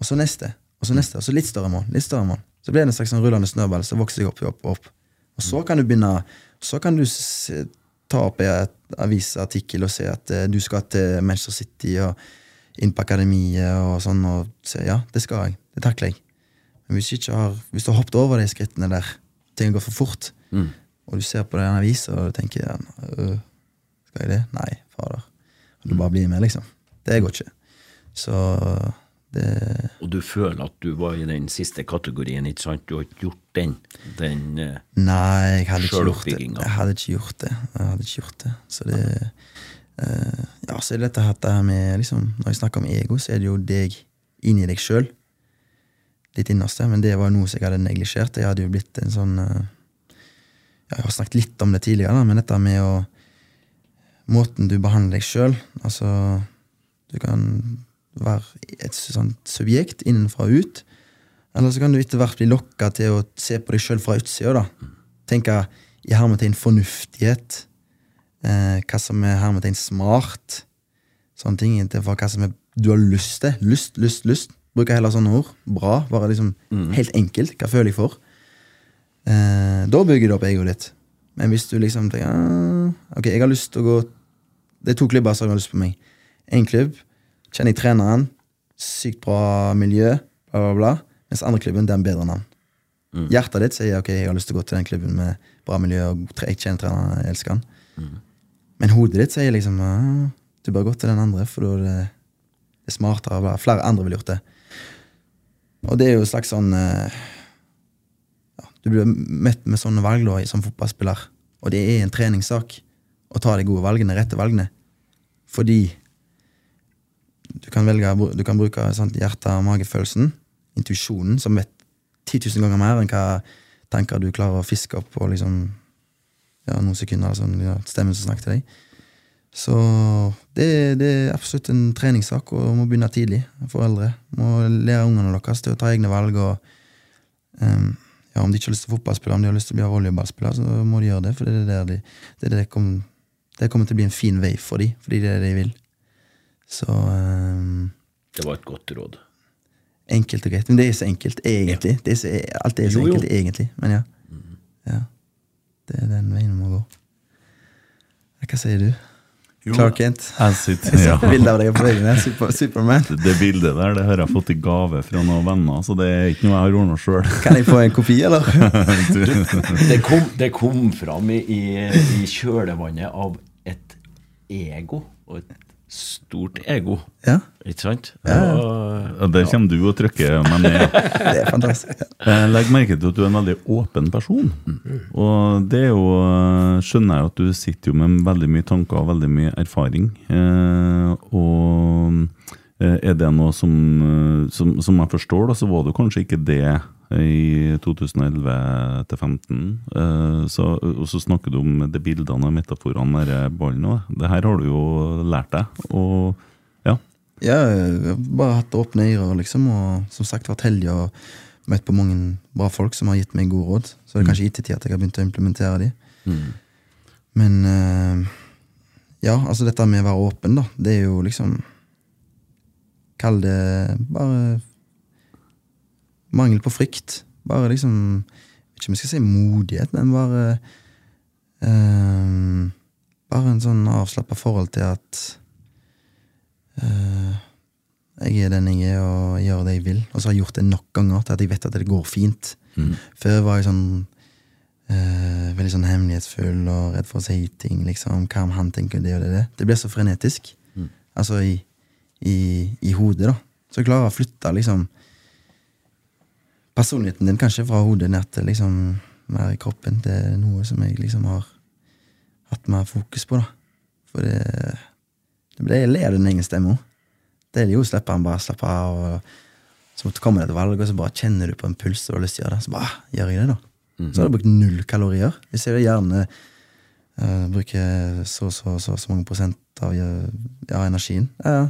Speaker 3: Og så neste, og så neste, og så litt større mål. litt større mål. Så blir det en slags sånn rullende snøball som vokser seg opp, opp, opp. Og så kan du begynne Så kan du se, ta opp en avisartikkel og se at eh, du skal til Manchester City og inn på akademiet og sånn, og se ja, det skal jeg. Det takler jeg. Men hvis, du har, hvis du har hoppet over de skrittene der, ting går for fort,
Speaker 2: Mm.
Speaker 3: Og du ser på den avisa og du tenker øh, Skal jeg det? Nei, fader. Du bare blir med, liksom. Det går ikke. Så det
Speaker 2: Og du føler at du var i den siste kategorien, ikke sant? Du har ikke gjort den. Den eh,
Speaker 3: Nei, jeg hadde ikke gjort det. Jeg hadde ikke gjort det. Jeg hadde ikke gjort det. Så det eh, Ja, så er det dette her- med liksom, Når jeg snakker om ego, så er det jo deg inni deg sjøl. Litt innerste. Men det var noe som jeg hadde neglisjert. Jeg hadde jo blitt en sånn ja, Jeg har snakket litt om det tidligere, da, men dette med å Måten du behandler deg sjøl Altså, du kan være et sånt subjekt innenfra og ut. Eller så kan du etter hvert bli lokka til å se på deg sjøl fra utsida. da. Tenke i hermetegn fornuftighet. Eh, hva som er hermetegn smart. Sånne ting. Inntil hva som er, du har lyst til. Lyst, lyst, lyst. Bruker heller sånne ord. Bra. Bare liksom helt enkelt. Hva føler jeg for? Eh, da bygger du opp egoet ditt. Men hvis du liksom tenker ah, Ok, jeg har lyst til å gå Det er to klubber som har lyst på meg. Én klubb kjenner jeg treneren. Sykt bra miljø. Bla, bla, bla. Mens andre klubben, den er bedre navn. Mm. Hjertet ditt sier ok, jeg har lyst til å gå til den klubben med bra miljø. og Jeg kjenner treneren, jeg elsker han. Men hodet ditt sier liksom ah, du bør gå til den andre, for da er det, det er smartere. Flere andre ville gjort det. Og det er jo en slags sånn eh, Du blir møtt med sånne valg da, som fotballspiller, og det er en treningssak å ta de gode valgene, rette valgene. Fordi du kan velge Du kan bruke sant, hjerte- og magefølelsen, intuisjonen, som vet 10 000 ganger mer enn hva tanker du klarer å fiske opp på liksom, ja, noen sekunder. Altså, ja, stemmen som snakker til deg. Så det, det er absolutt en treningssak, og må begynne tidlig. Foreldre må lære ungene deres til å ta egne valg. og ehm, ja, Om de ikke har lyst til fotballspiller, om de har lyst til å bli volleyballspiller, så må de gjøre det. For det er der de, det, er det, kom, det kommer til å bli en fin vei for dem, fordi det er det de vil. Så um,
Speaker 2: Det var et godt råd.
Speaker 3: enkelt og greit. Men det er så enkelt, egentlig. Det er så, alt er så
Speaker 2: Jo, jo.
Speaker 3: enkelt, egentlig. Men ja. ja. Det er den veien vi må gå. Hva sier du?
Speaker 1: Jo,
Speaker 3: Clark Kent?
Speaker 1: Ja.
Speaker 3: bilde av deg på veggen. Super, Superman.
Speaker 1: Det bildet der det har jeg fått i gave fra noen venner, så det er ikke noe jeg har ordna sjøl.
Speaker 3: Kan jeg få en kopi, eller?
Speaker 2: Det kom, det kom fram i, i, i kjølvannet av et ego, og et stort ego.
Speaker 3: Ja,
Speaker 2: Ikke sant?
Speaker 1: Ja, Der kommer du og trykker meg ned.
Speaker 3: det er fantastisk.
Speaker 1: Legg merke til at du er en veldig åpen person. Og det er jo skjønner jeg at du sitter jo med veldig mye tanker og veldig mye erfaring. Eh, og eh, er det noe som, eh, som Som jeg forstår, da, så var det kanskje ikke det i 2011 til 2015. Eh, så, og så snakker du om de bildene og metaforene med ballen òg. Det her har du jo lært deg. Og ja.
Speaker 3: Ja, jeg har bare hatt åpne ører, liksom, og som sagt vært heldig og møtt på mange bra folk som har gitt meg gode råd. Så det er kanskje i ettertid at jeg har begynt å implementere de. Men eh, ja, altså dette med å være åpen, da, det er jo liksom Kall det bare mangel på frykt. Bare liksom Ikke om jeg skal si modighet, men bare eh, Bare en sånn avslappa forhold til at eh, jeg er den jeg er, og gjør det jeg vil. Og så har jeg gjort det nok ganger til at jeg vet at det går fint. Før var jeg sånn eh, veldig sånn hemmelighetsfull og redd for å si ting. liksom, Hva om han tenker det og det? Det Det blir så frenetisk. Altså i, i, i hodet, da. Så jeg klarer å flytte liksom personligheten din kanskje fra hodet ned til liksom mer i kroppen. Det er noe som jeg liksom har hatt mer fokus på, da. For det, det jeg ler den egen stemmen. Det er jo å slippe han bare slappe av. og Så kommer det et valg, og så bare kjenner du på en puls og har lyst til å gjøre det. Så bare ah, gjør jeg det, da. Så har du brukt null kalorier. Hvis jeg gjerne uh, bruker så, så, så, så mange prosent av ja, energien, ja, ja.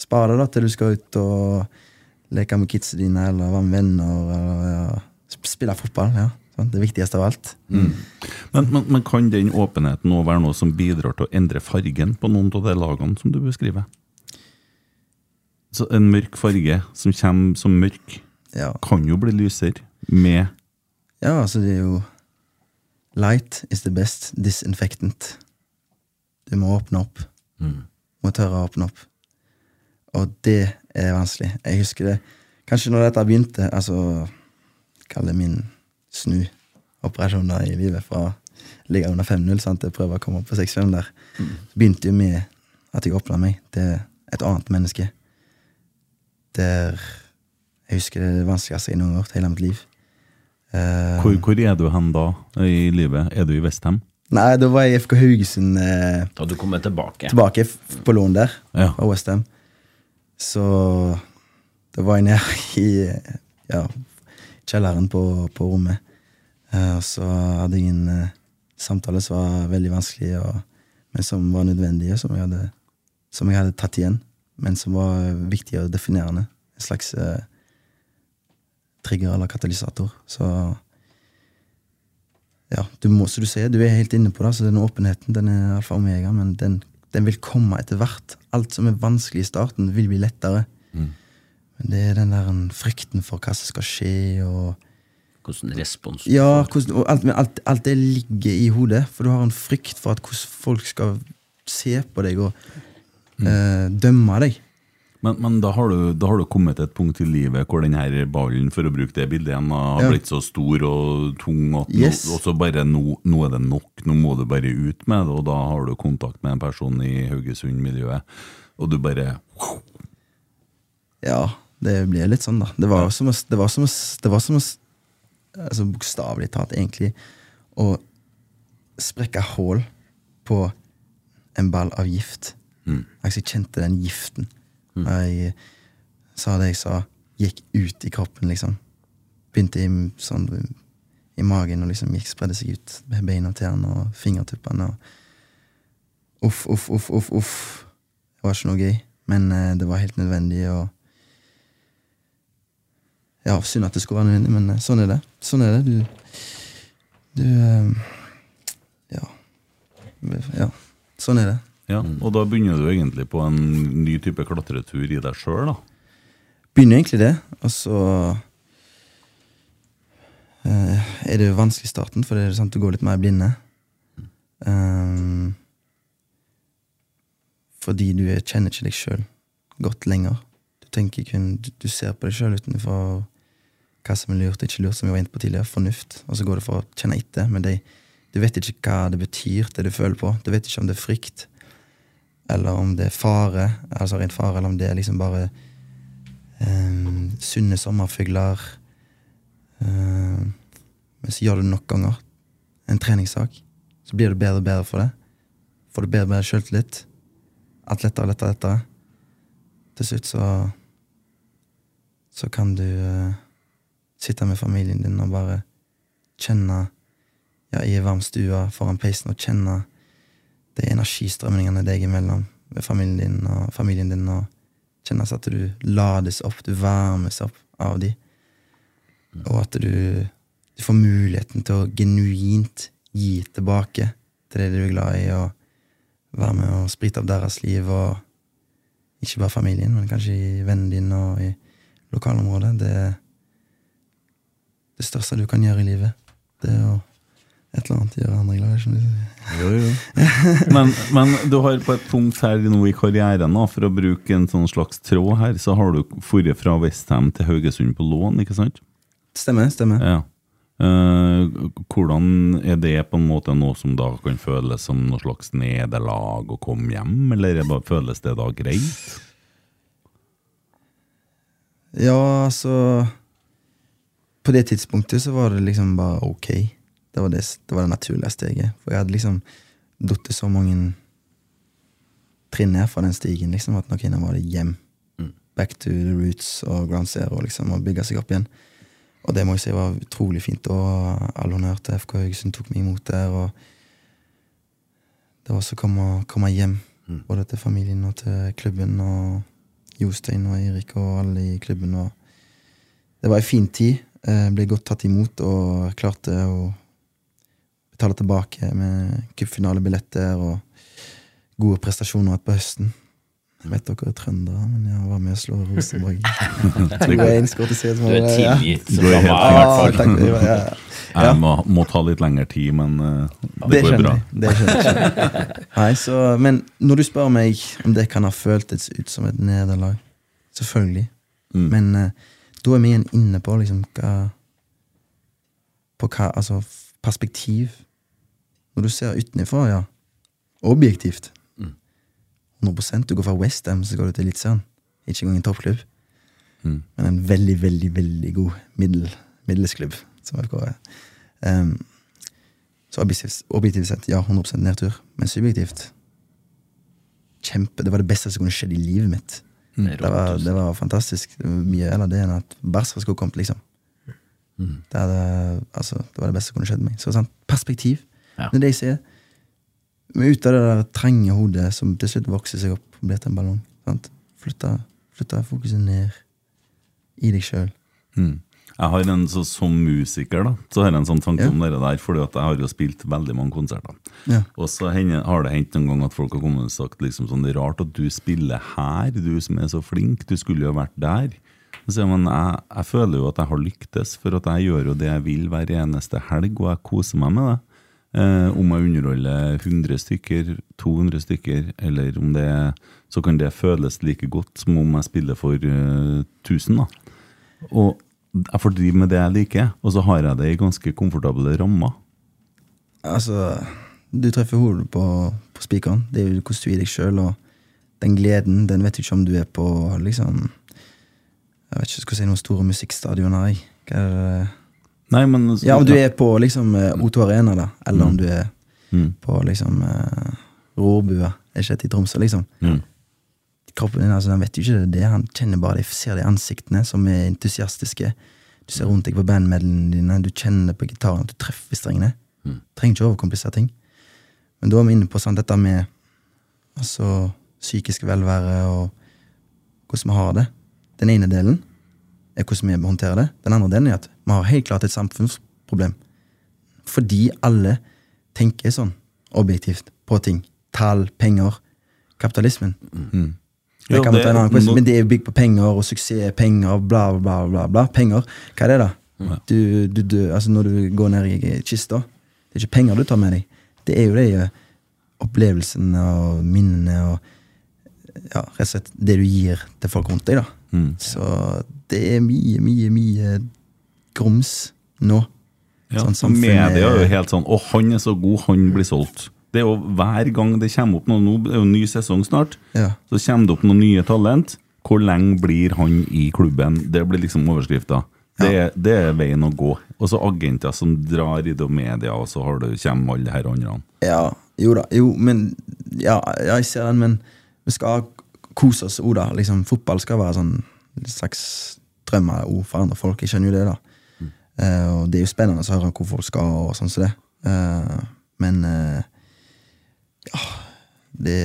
Speaker 3: spar det da til du skal ut og leke med kidsa dine, eller være med venner, eller ja, spille fotball. ja. Det viktigste av alt.
Speaker 1: Men, men, men kan den åpenheten nå være noe som bidrar til å endre fargen på noen av de lagene som du beskriver? Så En mørk farge som kommer som mørk,
Speaker 3: Ja.
Speaker 1: kan jo bli lysere med
Speaker 3: Ja, altså det er jo Light is the best disinfectant. Du må åpne opp. Må tørre å åpne opp. Og det er vanskelig. Jeg husker det Kanskje når dette begynte, altså Kall det min snuoperasjon da i livet fra å ligge under 5-0 sant, til å prøve å komme opp på 6-5 der. Så begynte jo med at jeg åpna meg til et annet menneske. Der Jeg husker det, det vanskeligste jeg noen har gjort i hele mitt liv. Uh,
Speaker 1: Hvor, hvor er du hen da i livet? Er du i Vestheim?
Speaker 3: Nei, da var jeg i FK Haugesund Uh,
Speaker 2: Da du kommer tilbake.
Speaker 3: tilbake på lån der,
Speaker 1: Ja.
Speaker 3: fra Westham. Så da var jeg nede i ja, kjelleren på, på rommet. Eh, og så hadde jeg en eh, samtale som var veldig vanskelig, og, men som var nødvendig, og som jeg, hadde, som jeg hadde tatt igjen. Men som var viktig og definerende. En slags uh, trigger eller katalysator. Så ja, du må, som du sier, du er helt inne på det, så den åpenheten den er alfa omega, men den, den vil komme etter hvert. Alt som er vanskelig i starten, vil bli lettere. Men det er den der frykten for hva som skal skje, og
Speaker 2: Hvordan respons
Speaker 3: ja, hvordan, og alt, alt, alt det ligger i hodet, for du har en frykt for at hvordan folk skal se på deg og eh, dømme deg.
Speaker 1: Men, men da, har du, da har du kommet til et punkt i livet hvor denne ballen, for å bruke det bildet har blitt så stor og tung at
Speaker 3: Yes.
Speaker 1: nå, bare nå, nå er det nok, nå må du bare ut med det, og da har du kontakt med en person i Haugesund-miljøet, og du bare
Speaker 3: Ja, det blir litt sånn, da. Det var som å, det var som å, det var som å altså Bokstavelig talt, egentlig, å sprekke hull på en ball av gift. Altså, jeg kjente den giften. Og jeg sa det jeg sa, gikk ut i kroppen, liksom. Begynte i, sånn, i magen og liksom gikk, spredde seg ut. Med beina og tærne og fingertuppene. Og uff, uff, uff, uff, uff. Det var ikke noe gøy, men eh, det var helt nødvendig. og ja, Synd at det skulle være nødvendig, men eh, sånn er det. Sånn er det. Du, du eh, ja. ja. Sånn er det.
Speaker 1: Ja, og da begynner du egentlig på en ny type klatretur i deg sjøl, da.
Speaker 3: Begynner egentlig det, og så uh, er det jo vanskelig i starten, for det er sant, du går litt mer blinde. Um, fordi du er- kjenner ikke deg sjøl godt lenger. Du tenker kun, du, du ser på deg sjøl utenfor hva som er lurt og ikke lurt, som vi var inne på tidligere. Fornuft. Og så går det for å kjenne etter. Men de, du vet ikke hva det betyr, det du føler på. Du vet ikke om det er frykt, eller om det er fare, altså rent fare, eller om det er liksom bare um, sunne sommerfugler. Uh, men så gjør du det nok ganger. En treningssak. Så blir du bedre og bedre for det. Får du bedre og bedre sjøltillit. Alt lettere og lettere, lettere. Til slutt så Så kan du uh, sitte med familien din og bare kjenne ja, i ei varm stue foran peisen og kjenne de energistrømningene deg imellom med familien din og familien din. og kjennes at du lades opp, du varmes opp av de. Og at du, du får muligheten til å genuint gi tilbake til det du er glad i, og være med og sprite opp deres liv, og ikke bare familien, men kanskje i vennene dine og i lokalområdet. Det er det største du kan gjøre i livet. Det er å et eller annet gjør andre glad.
Speaker 1: Jo, jo. Men, men du har på et punkt her nå i karrieren, da, for å bruke en sånn slags tråd her, så har du dratt fra Westham til Haugesund på lån, ikke sant?
Speaker 3: Stemmer. stemmer.
Speaker 1: Ja. Eh, hvordan er det på en måte noe som da kan føles som noe slags nederlag å komme hjem, eller er det bare, føles det da greit?
Speaker 3: Ja, altså På det tidspunktet så var det liksom bare ok. Det var det, det, var det naturlige steget. For jeg hadde liksom falt så mange trinn ned fra den stigen liksom, at nok nå var det hjem.
Speaker 2: Mm.
Speaker 3: Back to the roots og ground zero liksom, og bygge seg opp igjen. Og det må jeg si var utrolig fint. Og all honnør til FK Haugesund tok meg imot der. og Det var også å komme, komme hjem,
Speaker 2: Mm.
Speaker 3: både til familien og til klubben. Og Jostein og Eirik og alle i klubben. Og det var ei en fin tid. Jeg ble godt tatt imot og klarte å betale tilbake med cupfinalebilletter og gode prestasjoner på høsten. Jeg vet dere er trøndere, men jeg var med å slå Rosenborg.
Speaker 2: Du er tilgitt.
Speaker 1: Du er helt-
Speaker 3: Ah, takk, ja, ja.
Speaker 1: Jeg må, må ta litt lengre tid, men uh, det,
Speaker 3: Det
Speaker 1: går bra.
Speaker 3: jeg. Det skjønner jeg. Nei, så, men når du spør meg om det kan ha føltes ut som et nederlag Selvfølgelig.
Speaker 1: Mm.
Speaker 3: Men uh, da er vi igjen inne på liksom hva På hva Altså perspektiv. Når du ser utenfra, ja. Objektivt.
Speaker 2: Mm.
Speaker 3: 100 Du går fra Westham, så går du til Eliteserien. Ikke engang en toppklubb,
Speaker 1: Mm.
Speaker 3: men en veldig, veldig veldig god middel, middelsklubb, som FK er. Um, så objektivt, objektivt sett, ja, 100 nedtur. Men subjektivt Kjempe. Det var det beste som kunne skjedd i livet mitt.
Speaker 2: Det er
Speaker 3: Det var, det var fantastisk. Det var mye eller det enn at Barca skulle kommet, liksom.
Speaker 2: Mm.
Speaker 3: Det, hadde, altså, det var det beste som kunne skjedd meg. Så sant, perspektiv.
Speaker 2: Ja.
Speaker 3: Er det jeg sier. Men ut av det der trange hodet som til slutt vokser seg opp og blir til en ballong. Sant? Flytta, flytta fokuset ned i deg sjøl.
Speaker 1: Mm. Jeg har en, så, Som musiker da, så har jeg en sånn tanke
Speaker 3: Ja.
Speaker 1: om det der, fordi at jeg har jo spilt veldig mange konserter.
Speaker 3: Ja.
Speaker 1: Og så har det hendt noen gang at folk har kommet og sagt liksom sånn, det er rart at du spiller her, du som er så flink, du skulle jo vært der. Så men jeg, jeg føler jo at jeg har lyktes, for at jeg gjør jo det jeg vil hver eneste helg, og jeg koser meg med det. Eh, om jeg underholder 100 stykker, 200 stykker, eller om det så kan det føles like godt som om jeg spiller for eh, 1000. da. Og jeg får drive med det jeg liker, og så har jeg det i ganske komfortable rammer.
Speaker 3: Altså, du treffer hodet på, på spikeren. Det er jo hvordan du er deg sjøl, og den gleden, den vet du ikke om du er på liksom Jeg vet ikke, skal si noen store musikkstadioner. jeg. Hva er det?
Speaker 1: Nei, men
Speaker 3: Ja, om du er på liksom eh, O2 Arena, da, eller om du er
Speaker 1: Mm.
Speaker 3: på liksom uh, Rorbua, er ikke i Tromsø, liksom.
Speaker 1: Mm.
Speaker 3: Kroppen din altså, den vet jo ikke det, han kjenner bare det, ser de ansiktene som er entusiastiske. Du ser rundt deg på bandmedlemmene dine, du kjenner på gitaren du treffer strengene.
Speaker 2: Mm.
Speaker 3: Trenger ikke overkomplisere ting. Men da er vi inne på sånn, dette med altså, psykisk velvære og hvordan vi har det. Den ene delen er hvordan vi håndterer det. Den andre delen er at vi har helt klart et samfunnsproblem. Fordi alle tenker sånn objektivt på ting. Tall, penger. Kapitalismen.
Speaker 1: Mm.
Speaker 3: Det
Speaker 1: Ja,
Speaker 3: det, quiz, men det er jo bygd på penger og suksess, penger, bla, bla, bla. bla Penger. Hva er det, da?
Speaker 1: Ja.
Speaker 3: Du, du, du, altså når du går ned i kista, det er ikke penger du tar med deg. Det er jo de eh, opplevelsene og minnene og ja, rett og slett det du gir til folk rundt deg. da.
Speaker 1: Mm.
Speaker 3: Så det er mye, mye, mye grums nå.
Speaker 1: Ja,
Speaker 3: Sånn som
Speaker 1: media er jo helt sånn Å, han er så god, han blir solgt. Det er jo Hver gang det kommer opp noe Nå er jo ny sesong snart,
Speaker 3: Ja.
Speaker 1: så kommer det opp noen nye talent. Hvor lenge blir han i klubben? Det blir liksom overskrifta. Det, er- det er veien å gå. Og så agenter som drar i det media, og så har du, kommer alle disse andre.
Speaker 3: Ja, jo da. Jo, men Ja, ja, jeg ser den, men vi skal kose oss òg, da. Liksom, fotball skal være sånn slags drømmeord for andre folk. Jeg skjønner jo det, da. Eh, og det er jo spennende å høre hvor folk skal, og sånn som det. Eh, men eh, ja Det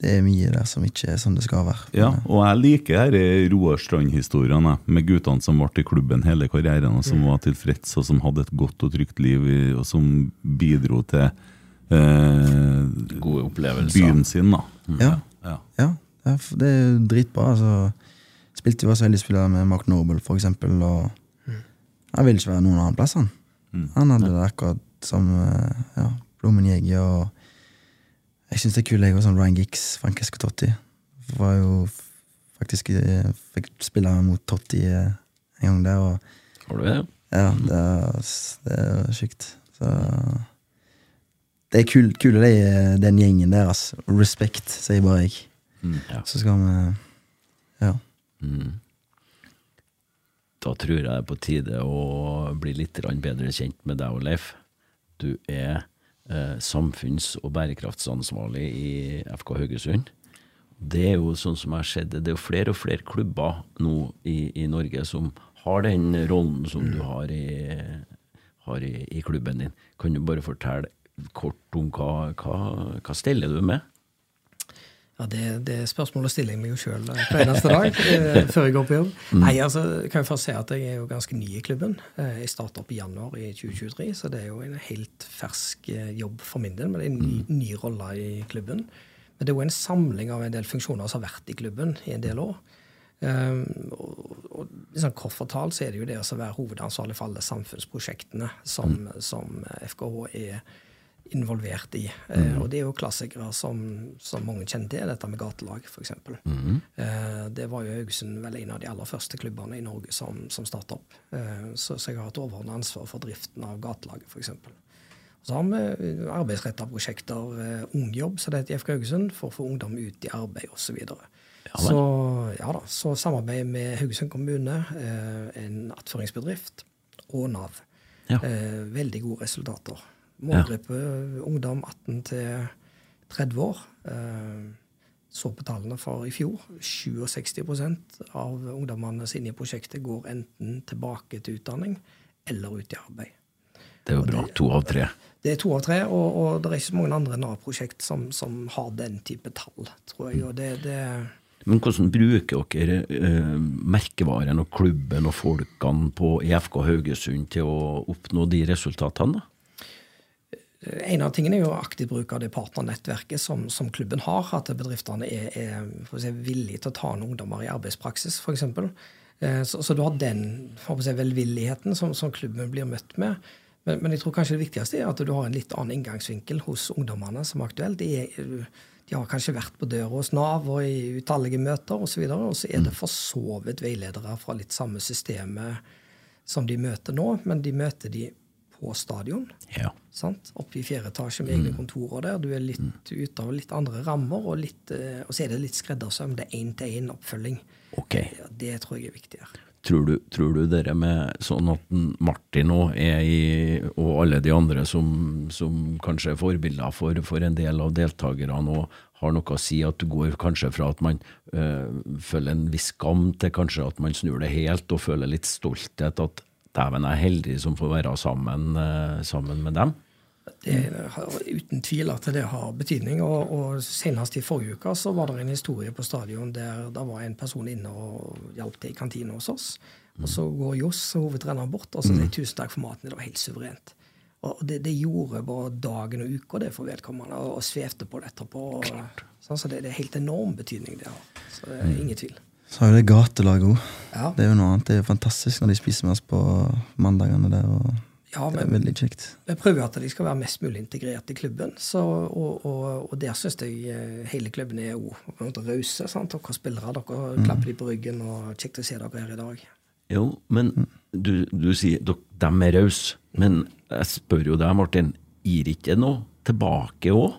Speaker 3: det er mye der som ikke er som det skal være.
Speaker 1: Ja, og jeg liker her Roar Strand-historiene med guttene som ble i klubben hele karrieren, og som var tilfreds, og som hadde et godt og trygt liv, og som bidro til eh,
Speaker 2: Gode opplevelser.
Speaker 1: byen sin. da.
Speaker 3: Ja.
Speaker 1: Ja.
Speaker 3: Ja, det er, er dritbra. Altså, spilte jo også veldig spiller med Mark Noble, for eksempel. Og han ville ikke være noen annen plass, han. Han hadde det akkurat som eh, ja, Blommen Jeger og Jeg syns det er kult, jeg òg, sånn Ryan Giggs, Francesco Totti. Var jo faktisk eh, Fikk spille mot Totti eh, en gang der, og
Speaker 2: Har du det?
Speaker 3: ja, det er, det er sjukt. Så Det er kul, kule, de, den gjengen der, altså. Respekt, sier bare jeg.
Speaker 2: Ja.
Speaker 3: Så skal vi Ja.
Speaker 2: Mm. Da tror jeg det er på tide å bli litt bedre kjent med deg og Leif. Du er eh, samfunns- og bærekraftsansvarlig i FK Haugesund. Det er jo sånn som har det, det er jo flere og flere klubber nå i, i Norge som har den rollen som du har i, har i, i klubben din. Kan du bare fortelle kort om hva, hva, hva steller du med?
Speaker 4: Ja, det, det spørsmålet stiller jeg meg jo sjøl hver eneste dag eh, før jeg går på jobb. Nei, altså, kan jeg først si at jeg er jo ganske ny i klubben. Eh, Jeg starta opp i januar i 2023, så det er jo en helt fersk eh, jobb for min del. Men det er en ny, ny rolle i klubben. Men det er jo en samling av en del funksjoner som har vært i klubben i en del år. Um, og, og liksom Kort fortalt så er det jo det å være hovedansvarlig for alle samfunnsprosjektene som, som FKH er involvert i. Eh, og det er jo klassikere som, som mange kjenner til, dette med gatelag f.eks. Eh, det var jo Haugesund vel en av de aller første klubbene i Norge som, som starta opp. Uh, så, så jeg har hatt overordna ansvar for driften av gatelaget f.eks. Så har vi arbeidsretta prosjekter, Ungjobb, som det heter i FK Haugesund, for å få ungdom ut i arbeid osv. Så, videre. så ja da, så samarbeid med Haugesund kommune, en attføringsbedrift og Nav.
Speaker 2: Ja.
Speaker 4: Veldig gode resultater. Målgruppe ungdom 18 til 30 år. Eh, så på tallene for i fjor. 67% av ungdommene sine i prosjektet går enten tilbake til utdanning eller ut i arbeid.
Speaker 2: Det er jo bra. To av tre.
Speaker 4: Det er to av tre, og, og det er ikke så mange andre Nav-prosjekt som, som har den type tall, tror jeg. Og det, det
Speaker 2: Men hvordan bruker dere eh, merkevaren og klubben og folkene på EFK Haugesund til å oppnå de resultatene? da?
Speaker 4: En av tingene er jo aktiv bruk av det partnernettverket som, som klubben har. At bedriftene er, er si, villige til å ta inn ungdommer i arbeidspraksis, f.eks. Eh, Så, så du har den si, velvilligheten som, som klubben blir møtt med. Men, men jeg tror kanskje det viktigste er at du har en litt annen inngangsvinkel hos ungdommene som er aktuelt. De, er, de har kanskje vært på døra hos Nav og i utallige møter osv., og, og så er det for så vidt veiledere fra litt samme systemet som de møter nå, men de møter de på stadion.
Speaker 2: Ja.
Speaker 4: Sant? Oppe i fjerde etasje med egne kontorer der. Du er litt ute av litt andre rammer, og, litt, eh, og så er det litt skreddersøm. Det er én-til-én-oppfølging.
Speaker 2: Okay.
Speaker 4: Ja, det tror jeg er viktigere.
Speaker 2: Tror du, tror du dere med sånn at Martin og, i, og alle de andre som, som kanskje er forbilder for, for en del av deltakerne og har noe å si, at du går kanskje fra at man øh, føler en viss skam til kanskje at man snur det helt og føler litt stolthet at dæven, jeg er heldig som får være sammen, øh, sammen med dem?
Speaker 4: Det har uten tvil at det har betydning. Og, og senest i forrige uke så var det en historie på stadion der det var en person inne og hjalp til i kantina hos oss. Og så går Johs, hovedtreneren, bort og så sier 'tusen takk for maten'. Det var helt suverent. Og det, det gjorde bare dagen og uka det for vedkommende, og, og svevde på det etterpå. Og, sånn, så det, det er helt enorm betydning det har. Så det er ingen tvil.
Speaker 3: Så har jo det gatelaget òg.
Speaker 4: Ja.
Speaker 3: Det er jo noe annet. Det er jo fantastisk når de spiser med oss på mandagene der. og
Speaker 4: Ja,
Speaker 3: Det er veldig kjekt.
Speaker 4: Vi prøver jo at de skal være mest mulig integrert i klubben. Så, og, og, og der syns jeg eh, hele klubben er jo på rause. sant? Dere spillere, dere klapper de på ryggen, og kjekt å se dere her i dag.
Speaker 2: Jo, men du, du sier at de er rause. Men jeg spør jo deg, Martin, gir ikke det noe tilbake òg?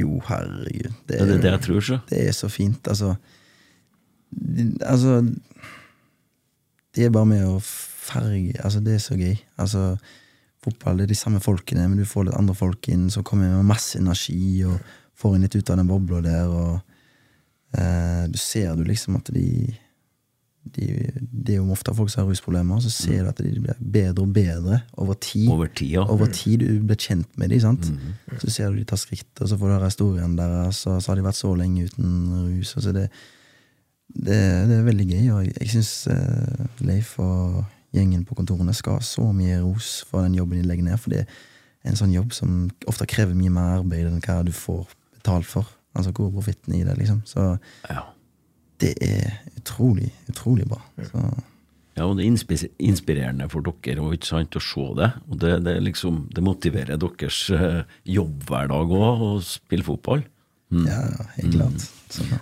Speaker 3: Jo, herregud. Det
Speaker 2: Det er
Speaker 3: er,
Speaker 2: det jeg tror, så.
Speaker 3: det er så fint. Altså, altså Det er bare med å farge Altså, det er så gøy. Altså, fotball det er de samme folkene, men du får litt andre folk inn som kommer med masse energi og får inn litt ut av den bobla der. Og eh, du ser du liksom at de de, Det er jo ofte folk som har rusproblemer, så ser du at de blir bedre og bedre over tid.
Speaker 2: Over tid, ja.
Speaker 3: Over tid du blir kjent med dem, sant? så ser du de tar skritt, og så får du høre historien deres, og så har de vært så lenge uten rus. og så det, det, det er veldig gøy, og jeg, syns eh, Leif og gjengen på kontorene skal ha så mye ros for den jobben de legger ned, for det er en sånn jobb som ofte krever mye mer arbeid enn hva du får betalt for. Altså hvor er profitten i det, liksom. Så
Speaker 2: ja.
Speaker 3: det er utrolig, utrolig bra. Så,
Speaker 2: Ja, og det er inspirerende for dere og ikke sant, å se det. Og det, det, liksom, det motiverer deres eh, jobbhverdag òg, å spille fotball.
Speaker 3: ja, helt klart. Så,
Speaker 4: Vi vi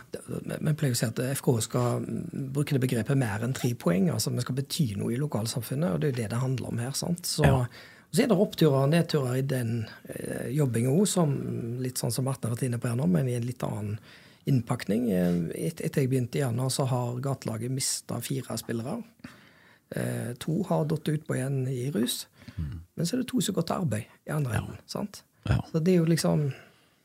Speaker 4: pleier å si at FK skal mm, bruke det begrepet mer enn tre poeng. altså Vi skal bety noe i lokalsamfunnet, og det er jo det det handler om her. sant? Så,
Speaker 2: Ja.
Speaker 4: så er det oppturer og nedturer i den eh, jobbinga òg, litt sånn som Martin har vært inne på her nå, men i en litt annen innpakning. Eh, Et, etter jeg begynte i januar, så har gatelaget mista fire spillere. Eh, to har datt utpå igjen i rus. Men så er det to som går til arbeid i andre enden. sant?
Speaker 2: Ja.
Speaker 4: Så det er jo liksom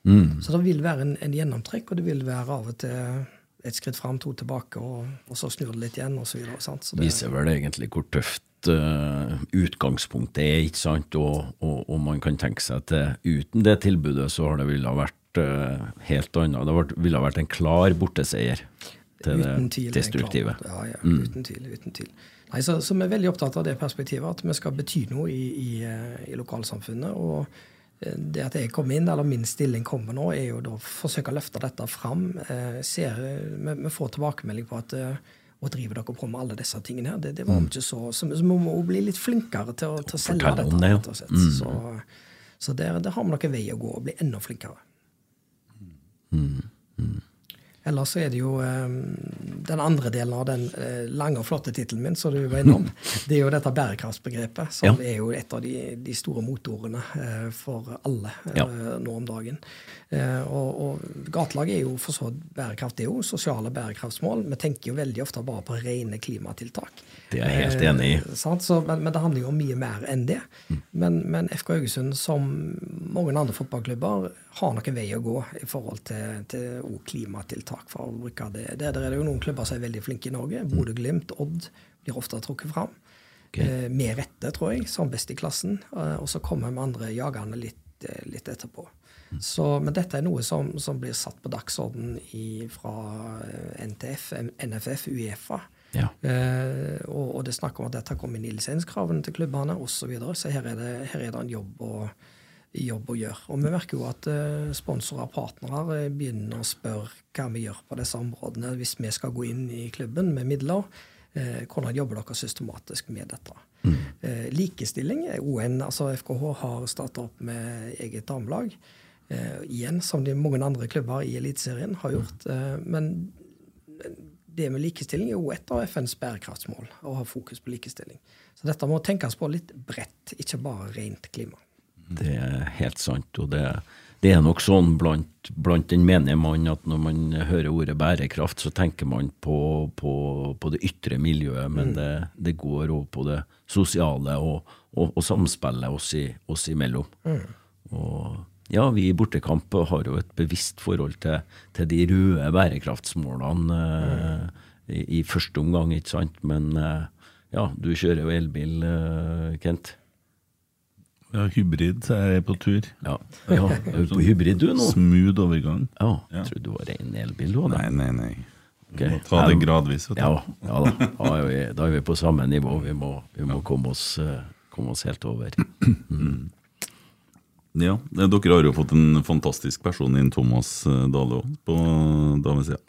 Speaker 2: Mm.
Speaker 4: så det vil være en, en gjennomtrekk, og det vil være av og til et skritt fram, to tilbake, og, og så snur det litt igjen, og så videre. Sant? Så det,
Speaker 2: Viser vel egentlig hvor tøft uh, utgangspunktet er, ikke sant? Og, og, og man kan tenke seg at uten det tilbudet så har det ville vært uh, helt annet. Det ville vært en klar borteseier til
Speaker 4: uten
Speaker 2: det
Speaker 4: tvil,
Speaker 2: destruktive.
Speaker 4: Ja, ja, uten tvil. uten tvil. Nei, så, så vi er veldig opptatt av det perspektivet, at vi skal bety noe i, i, eh, i lokalsamfunnet. og det at jeg kom inn, eller min stilling kommer nå, er jo da å forsøke å løfte dette fram. Eh, ser, vi, vi får tilbakemelding på at eh, og driver dere på med alle disse tingene her? Det, det var mm. ikke så, så, så vi må bli litt flinkere til å, til å selge dette.
Speaker 2: det,
Speaker 4: rett og slett. Så, så der, der har vi noen vei å gå, og bli enda flinkere. Ellers så er det jo eh, den andre delen av den eh, lange og flotte tittelen min som du var innom. Det er jo dette bærekraftsbegrepet, som
Speaker 2: Ja.
Speaker 4: er jo et av de, de store motorene eh, for alle eh,
Speaker 2: Ja.
Speaker 4: nå om dagen. Eh, og, og gatelag er jo for så vidt bærekraft, det er jo sosiale bærekraftsmål. Vi tenker jo veldig ofte bare på rene klimatiltak.
Speaker 2: Det er jeg helt enig i.
Speaker 4: Eh? Så, men, men det handler jo om mye mer enn det. Men, men FK Haugesund, som mange andre fotballklubber, har nok en vei å gå i forhold til, til klimatiltak. for å bruke det. Der, der er det jo noen klubber som er veldig flinke i Norge. Bodø-Glimt, Odd blir ofte trukket fram. Eh, med rette, tror jeg, som best i klassen. Eh, og så kommer de andre jagerne litt, eh, litt etterpå. Så, men dette er noe som, som blir satt på dagsorden i, fra eh, NTF, NFF, Uefa.
Speaker 2: Ja.
Speaker 4: Eh, og, og det er snakk om at dette kommer inn i lisenskravene til klubbene osv. Så, videre. så her er, det, her er det en jobb å, jobb å gjøre. Og vi merker jo at eh, sponsorer og partnere eh, begynner å spørre hva vi gjør på disse områdene hvis vi skal gå inn i klubben med midler. Eh, hvordan jobber dere systematisk med dette? Eh, likestilling er ON, altså FKH har starta opp med eget damelag. Eh, igjen, som de mange andre klubber i Eliteserien har gjort. Eh, men det med likestilling er jo et av FNs bærekraftsmål, å ha fokus på likestilling. Så dette må tenkes på litt bredt, ikke bare rent klima.
Speaker 2: Det er helt sant. Og det, det er nok sånn blant, blant den menige mann at når man hører ordet bærekraft, så tenker man på, på, på det ytre miljøet, men det, det går òg på det sosiale og, og, og samspillet oss, i, oss imellom. Og ja, vi i Bortekamp har jo et bevisst forhold til, til de røde bærekraftsmålene mm. i, i første omgang, ikke sant. Men eh, ja, du kjører jo elbil, eh, Kent.
Speaker 1: Ja, hybrid, så er jeg på tur.
Speaker 2: Ja, ja er du på hybrid du nå?
Speaker 1: Smooth overgang.
Speaker 2: Ja,
Speaker 1: Ja.
Speaker 2: jeg trodde du var ren elbil du hadde.
Speaker 1: Nei, nei, nei.
Speaker 2: Ok.
Speaker 1: Må ta det gradvis. Vet du.
Speaker 2: Ja, ja da. Da er, vi, da er vi på samme nivå. Vi må, vi må komme, oss, komme oss helt over.
Speaker 1: Ja, eh, Dere har jo fått en fantastisk person inn, Thomas eh, Dale på damesida.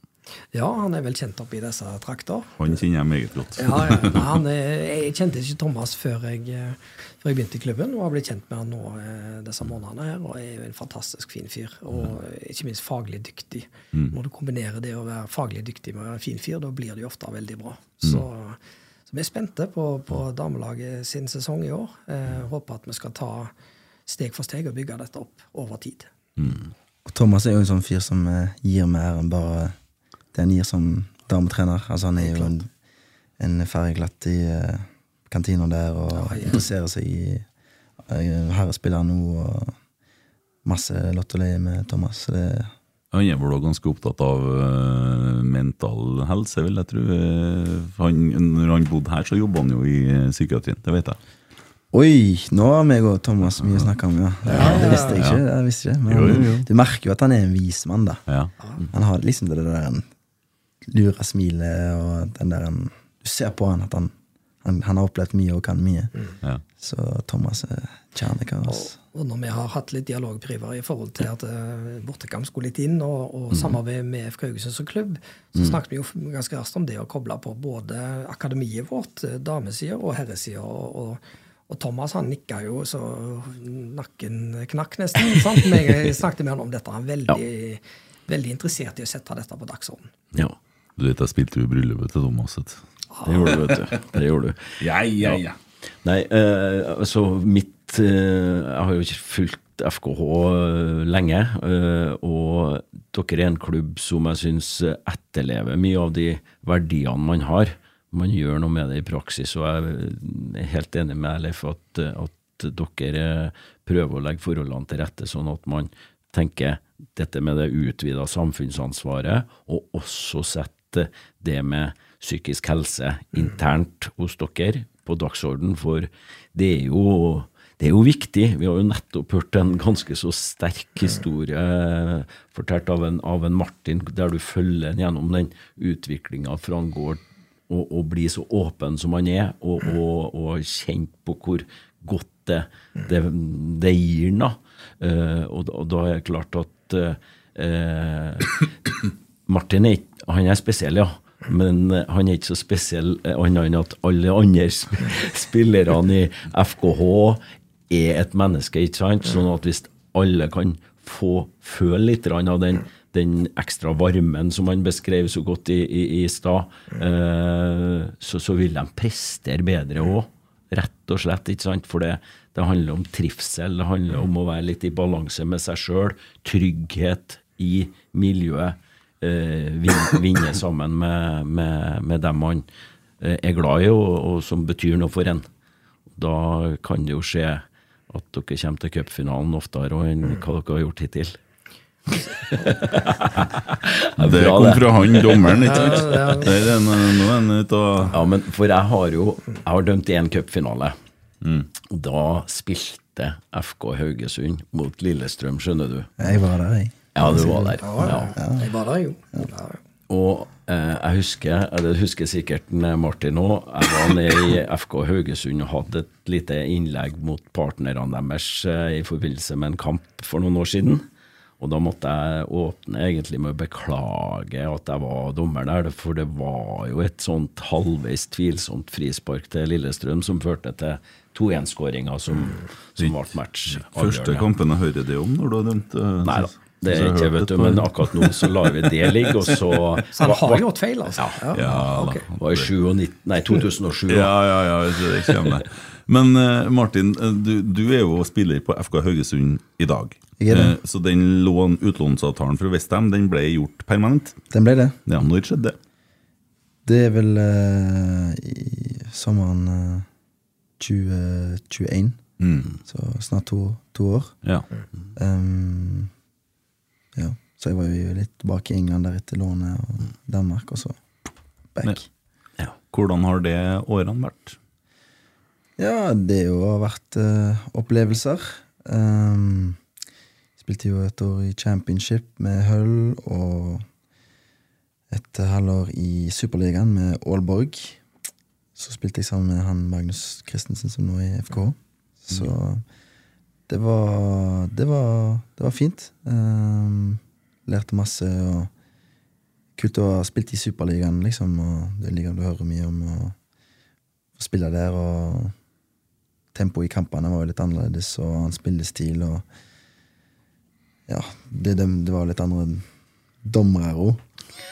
Speaker 4: Ja, han er vel kjent oppi i disse trakter.
Speaker 1: Han kjenner jeg meget godt.
Speaker 4: Ja, ja. Han er, jeg kjente ikke Thomas før jeg, eh, før jeg begynte i klubben, og har blitt kjent med han nå eh, disse månedene her, og er jo en fantastisk fin fyr. Og ikke minst faglig dyktig. Når du kombinerer det å være faglig dyktig med å være fin fyr, da blir det jo ofte veldig bra. Så, så vi er spente på, på damelaget sin sesong i år. Eh, håper at vi skal ta steg for steg og bygge dette opp over tid.
Speaker 3: Og Thomas er jo en sånn fyr som eh, gir mer enn bare det han gir som dametrener. Altså Han er jo en, en ferdiglatt i uh, kantina der og
Speaker 4: Ja, ja.
Speaker 3: interesserer seg i uh, herrespillere nå. og Masse lotteleie med Thomas. Så det,
Speaker 1: Han er vel òg ganske opptatt av eh, mental helse, vil jeg tro. Eh, Han, når han bodde her, så jobba han jo i eh, psykiatrien, det vet jeg.
Speaker 3: Oi, nå har meg og Thomas mye å snakke om, ja. ja. Det visste jeg ikke. jeg visste ikke. Men
Speaker 1: Jo, jo, jo.
Speaker 3: du merker jo at han er en vis mann, da.
Speaker 1: Ja.
Speaker 3: Han har liksom det der en lure smilet og den der en Du ser på han at han, han, han har opplevd mye og kan mye.
Speaker 1: Ja.
Speaker 3: Så Thomas er kjernekar.
Speaker 4: Og når vi har hatt litt dialog i forhold til at uh, Bortekamp skulle litt inn, og, og samarbeid med FK Haugesund som klubb, så snakket vi jo ganske raskt om det å koble på både akademiet vårt, eh, damesida og herresida. Og, og, og Thomas han nikka jo så nakken knakk nesten. sant? Men jeg snakket med han om dette. Han er veldig, veldig interessert i å sette dette på dagsordenen.
Speaker 2: Ja,
Speaker 1: Du vet, jeg spilte jo i bryllupet til Thomas. vet
Speaker 2: det gjorde du, vet du. Det gjorde du.
Speaker 1: Ja, ja, ja.
Speaker 2: Nei, uh, altså mitt uh, Jeg har jo ikke fulgt FKH eh, lenge, uh, og dere er en klubb som jeg syns etterlever mye av de verdiene man har. Man gjør noe med det i praksis, og jeg er helt enig med Leif at, at dere prøver å legge forholdene til rette sånn at man tenker dette med det utvida samfunnsansvaret, og også sette det med psykisk helse internt hos dere på dagsorden, for det er jo det er jo viktig. Vi har jo nettopp hørt en ganske så sterk historie fortalt av en, av en Martin, der du følger en gjennom den utviklinga fra han går og, og bli så åpen som han er, og, og, og kjent på hvor godt det, det, det gir han. da. Eh, og, da- er det klart at uh, Martin er, han er spesiell, ja. Men eh, han er ikke så spesiell annet enn at alle andre sp spillerne i FKH er et menneske, ikke sant? Sånn at hvis alle kan få føle litt av den, den ekstra varmen som han beskrev så godt i, i, i stad, eh, så, så vil de prestere bedre òg. Rett og slett, ikke sant? For det, det handler om trivsel, det handler om å være litt i balanse med seg sjøl. Trygghet i miljøet. Eh, vin- vinne sammen med, med, med dem man eh, er glad i, og, og som betyr noe for en. Da kan det jo skje at dere kommer til cupfinalen oftere enn hva dere har gjort hittil. Ja,
Speaker 1: Det kom
Speaker 2: det.
Speaker 1: fra han dommeren, ikke sant?
Speaker 4: Ja, ja.
Speaker 1: Det er en, en, er av...
Speaker 2: Ja, men for jeg har jo Jeg har dømt én cupfinale. Mm. Da spilte FK Haugesund mot Lillestrøm, skjønner du.
Speaker 3: Jeg var der, jeg.
Speaker 2: Ja, du var der. Ja.
Speaker 4: Jeg var der, jo.
Speaker 2: Og eh, jeg husker, eller husker sikkert eh, Martin òg, jeg var nede i FK Haugesund og hadde et lite innlegg mot partnerne deres eh, i forbindelse med en kamp for noen år siden. Og da måtte jeg åpne egentlig med å beklage at jeg var dommer der, for det var jo et sånt halvveis tvilsomt frispark til Lillestrøm som førte til 2-1-skåringa som, som ble match.
Speaker 1: Første kampen jeg hører det om når du har dømt eh,
Speaker 2: Nei da, det er ikke, vet du, men akkurat nå så lar vi det ligge, og så
Speaker 4: Så han har gjort feil, altså?
Speaker 1: Ja,
Speaker 4: ok.
Speaker 1: da.
Speaker 2: var i 97, nei, 2007.
Speaker 1: Ja, ja, ja, det kommer. Men eh, Martin, eh, du, du er jo spiller på FK Haugesund i dag. Eh, så den lån, utlånsavtalen fra Westham den ble gjort permanent?
Speaker 3: Den ble det.
Speaker 1: Ja, når skjedde det?
Speaker 3: Det er vel eh, i sommeren eh, 2021.
Speaker 1: Mm.
Speaker 3: Så snart to, to år.
Speaker 1: Ja.
Speaker 3: Um, ja. Så jeg var jo litt tilbake i England der etter lånet, og Danmark, og så back.
Speaker 2: Ja.
Speaker 1: Hvordan har det årene vært?
Speaker 3: Ja, det jo har vært uh, opplevelser. Ehm, spilte jo et år i championship med Hull, og et halvår i Superligaen med Aalborg. Så spilte jeg sammen med han Magnus Christensen, som nå er i FK. Så det var Det var, det var fint. Um, lærte masse. og Kult å ha spilt i Superligaen, liksom. Og det liker du hører mye om. og spille der, og tempoet i kampene var jo litt annerledes, og hans spillestil, og Ja, det, det, det var litt andre dommere òg.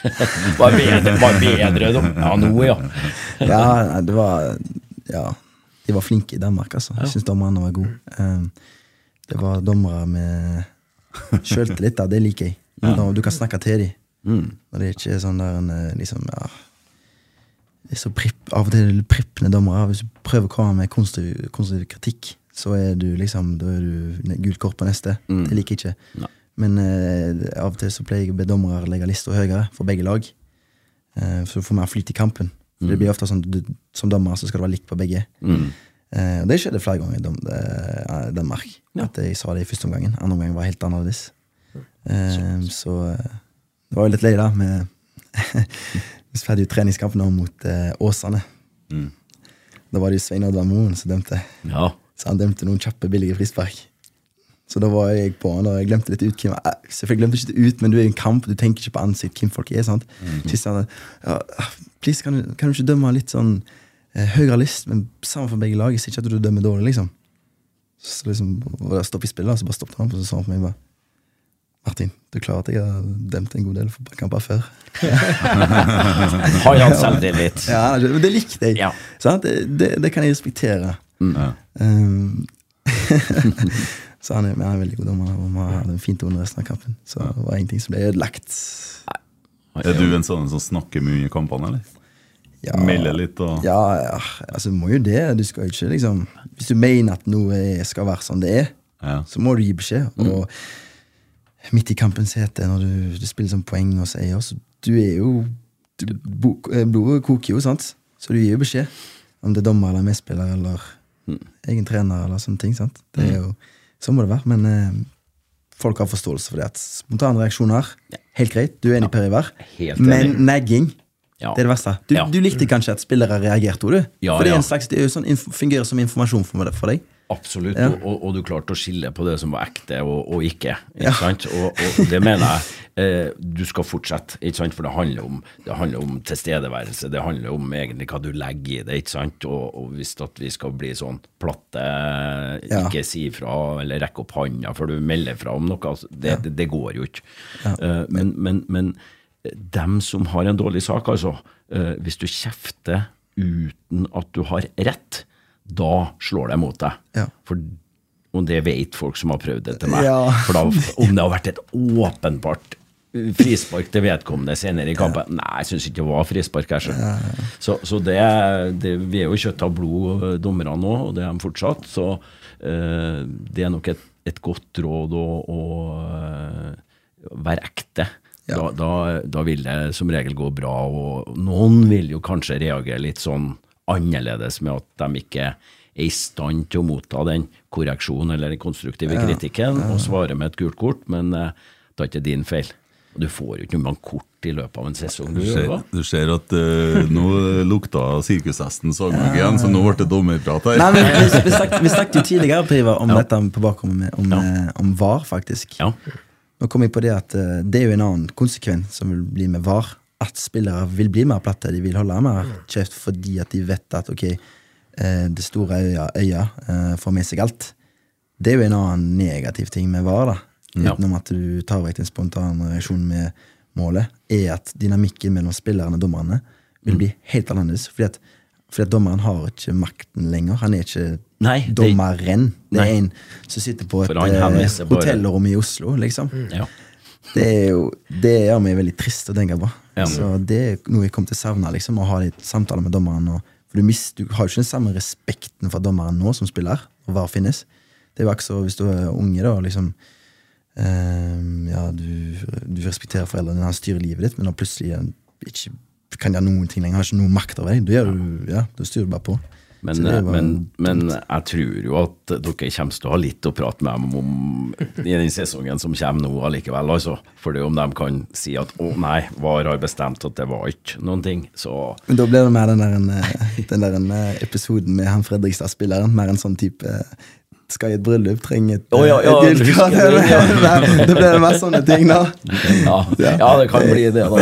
Speaker 2: Var bedre, var bedre dom. Ja, nå, ja.
Speaker 3: Ja, det var Ja, de var flinke i Danmark, altså. Jeg syns dommerne var gode. Um, det var dommere med sjøltillit. Det liker jeg. Du kan snakke til dem. Når det ikke er sånn der en eh, liksom, ja det er så pripp, Av og til det prippende dommere. Hvis du prøver å komme med konstruktiv kritikk, så er du liksom Da er du gult kort på neste. Det liker jeg ikke. Men eh, av og til så pleier jeg å be dommere legge lista høyere for begge lag. Eh, så du får mer flyt i kampen. Mm. Det blir ofte sånn du, som dommer så skal det være likt på begge.
Speaker 2: Mm.
Speaker 3: Eh, og det skjedde flere ganger i dom, eh, Danmark. At jeg sa det i første omgangen. Andre omgang var helt annerledes. Eh, så eh, det var jo litt lei, da. Med Vi spilte jo treningskamp nå mot Åsane.
Speaker 1: Mm.
Speaker 3: Da var det jo Svein Oddvar Moen som dømte.
Speaker 2: Ja.
Speaker 3: Så han dømte noen kjappe, billige frispark. Så da var jeg på han, og jeg glemte litt ut hvem jeg glemte ikke det ut, men du er i en kamp, du tenker ikke på ansikt, hvem folk er. sant? Sist han ja, Please, kan du, kan du ikke dømme litt sånn eh, høyere list, men sammen for begge lag? Jeg ikke at du dømmer dårlig, liksom. Så liksom og det stopp i spillet, så bare stoppet han, og så sa han på meg bare Martin, du klarer at jeg har dømt en god del fotballkamper før?
Speaker 2: Har han selvtillit.
Speaker 3: Ja, men det likte jeg.
Speaker 2: Ja.
Speaker 3: Sant? Det, det, det kan jeg respektere.
Speaker 1: Ja.
Speaker 3: Um, så han er, han er en veldig god dommer, og vi hadde en fint under resten av kampen. Så det var ingenting som ble ødelagt.
Speaker 1: Er du en sånn som snakker mye under kampene, eller?
Speaker 3: Ja,
Speaker 1: Melder litt og
Speaker 3: Ja, ja, altså du må jo det. Du skal ikke liksom Hvis du mener at noe skal være sånn det er,
Speaker 1: Ja.
Speaker 3: så må du gi beskjed. Og midt i kampen hete, det når du, du spiller som poeng og seier, så du er jo du, bo, eh, Blodet koker jo, sant? Så du gir jo beskjed. Om det er dommer eller medspiller eller egen trener eller sånne ting. sant? Det er jo, Sånn må det være. Men eh, folk har forståelse for det. at Spontane reaksjoner, helt greit. Du er enig, Per Ivar. Men nagging
Speaker 2: Ja.
Speaker 3: det er det verste. Du,
Speaker 2: Ja.
Speaker 3: du likte kanskje at spillere reagerte, du?
Speaker 2: Ja,
Speaker 3: for det er
Speaker 2: ja.
Speaker 3: en slags, det sånn, fungerer som informasjon for, for deg.
Speaker 2: Absolutt,
Speaker 3: Ja.
Speaker 2: og, og, du klarte å skille på det som var ekte og, og ikke. ikke
Speaker 3: Ja.
Speaker 2: sant? Og, og det mener jeg eh, du skal fortsette, ikke sant? for det handler, om, det handler om tilstedeværelse. Det handler om egentlig hva du legger i det. ikke sant? Og, hvis at vi skal bli sånn platte,
Speaker 3: Ja.
Speaker 2: ikke si fra eller rekke opp handa før du melder fra om noe, altså, det, det, det går jo ikke. Eh, men, men, men dem som har en dårlig sak, altså, eh, hvis du kjefter uten at du har rett, da slår det mot deg.
Speaker 3: Ja.
Speaker 2: For, og det vet folk som har prøvd det til meg.
Speaker 3: Ja.
Speaker 2: For da, om det har vært et åpenbart frispark til vedkommende senere i kampen Nei, jeg syns ikke det var frispark. Jeg skjønner. Så, så det, det, vi er jo kjøtt av blod, eh, dommerne nå, og det er de fortsatt. Så uh, det er nok et, et godt råd å, å uh, være ekte.
Speaker 3: Ja.
Speaker 2: Da, da, da vil det som regel gå bra, og noen vil jo kanskje reagere litt sånn annerledes med at de ikke er i stand til å motta den korreksjonen eller den konstruktive kritikken og svare med et gult kort, men eh, det er ikke din feil. Og Du får jo ikke noe kort i løpet av en sesong.
Speaker 1: Du
Speaker 2: Du,
Speaker 1: ser, du ser at uh, nå lukta sirkushesten sagmugg igjen, så nå ble det dommerprat her.
Speaker 3: Nei, men vi, vi, snakket, vi snakket jo tidligere Priva, om om dette på bakrommet med- om, eh, om VAR, faktisk.
Speaker 2: Ja.
Speaker 3: Nå kom jeg på det at uh, det er jo en annen konsekvens som vil bli med VAR. At spillere vil bli mer platte, de vil holde mer kjeft fordi at de vet at ok, eh, det store øya, øya eh, får med seg alt. Det er jo en annen negativ ting med VAR, da.
Speaker 2: Ja.
Speaker 3: Utenom at du tar vekk en spontan reaksjon med målet, er at dynamikken mellom spillerne og dommerne vil bli helt annerledes. Fordi at, fordi at dommeren har ikke makten lenger. Han er ikke
Speaker 2: Nei,
Speaker 3: dommeren. Det
Speaker 2: Nei.
Speaker 3: er en som sitter på et eh, hotellrom i Oslo, liksom.
Speaker 2: Ja.
Speaker 3: Det er jo Det gjør meg veldig trist å tenke på.
Speaker 2: Ja.
Speaker 3: Så det er noe jeg kommer til å savne, liksom, å ha litt samtaler med dommeren. Og, for du, mist, du har jo ikke den samme respekten for dommeren nå som spiller, og hva finnes. Det er jo ikke så hvis du er unge, da, liksom ehm, Ja, du, du respekterer foreldrene han styrer livet ditt, men når plutselig ikke kan gjøre noen ting lenger, har ikke noe makt over deg. Da gjør ja, styrer du bare på.
Speaker 2: Men,
Speaker 3: det
Speaker 2: men, men jeg tror jo at dere kommer til å ha litt å prate med dem om i den sesongen som kommer nå allikevel. Altså. For det om de kan si at 'å nei, VAR har bestemt at det var ikke noen ting', så
Speaker 3: Men da blir det mer den der, en, eh, den der en, eh, episoden med han Fredrikstad-spilleren. Mer en sånn type eh, Skal i et bryllup, trenger et,
Speaker 2: oh, ja, ja,
Speaker 3: et kart.
Speaker 2: det, ja.
Speaker 3: Da blir det mer sånne ting, da.
Speaker 2: ja, ja, det kan bli det, da.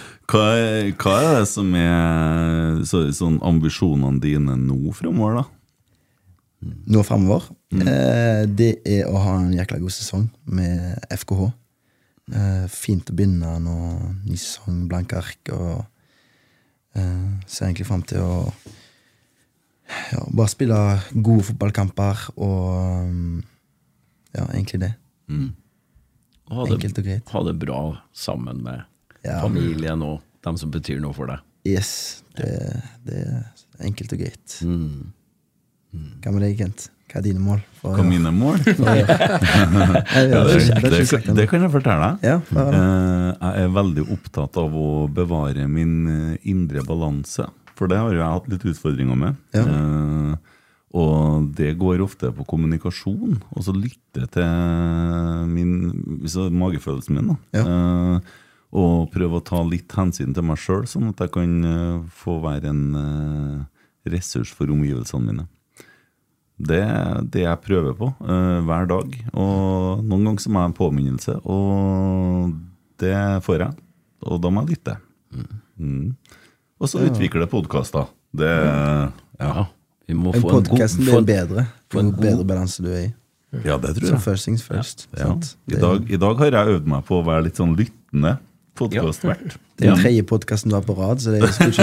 Speaker 1: Hva, er- hva er det som er så, sånn ambisjonene dine nå framover, da?
Speaker 3: Nå framover. Eh, det er å ha en jækla god sesong med FKH. Eh, fint å begynne nå. Ny sesong, blanke ark. Og eh, ser egentlig fram til å ja, bare spille gode fotballkamper og Ja, egentlig det.
Speaker 2: Ha det,
Speaker 3: Enkelt og greit.
Speaker 2: ha det bra sammen med
Speaker 3: Ja.
Speaker 2: familien og dem som betyr noe for deg.
Speaker 3: Yes. Det, det er enkelt og greit.
Speaker 2: Mm.
Speaker 3: Hva med deg, Kent? Hva er dine mål? for
Speaker 1: Hva
Speaker 3: er
Speaker 1: mine mål? Ja, det,
Speaker 3: det
Speaker 1: det, det kan jeg fortelle deg.
Speaker 3: Ja?
Speaker 1: Eh, Jeg er veldig opptatt av å bevare min eh, indre balanse. For det har jo jeg hatt litt utfordringer med.
Speaker 3: Ja.
Speaker 1: Eh, Og det går ofte på kommunikasjon. Og så lytte til min, magefølelsen min. da. Og prøve å ta litt hensyn til meg sjøl, sånn at jeg kan eh, få være en eh, ressurs for omgivelsene mine. Det er det jeg prøver på uh, hver dag. Og noen ganger så må jeg ha en påminnelse, og det får jeg. Og da må jeg lytte. Mm. Og så utvikle podkaster. Det
Speaker 2: Ja. Vi må
Speaker 3: En
Speaker 2: få en god
Speaker 3: podkasten blir
Speaker 2: en-
Speaker 3: bedre.
Speaker 2: få en
Speaker 3: bedre balanse du er i.
Speaker 1: Ja, det tror
Speaker 3: Så
Speaker 1: jeg.
Speaker 3: first things first.
Speaker 1: Ja.
Speaker 3: Ja.
Speaker 1: I, dag, I dag har jeg øvd meg på å være litt sånn lyttende podkastvert.
Speaker 3: det er den tredje podkasten du har på rad, så det er ikke jeg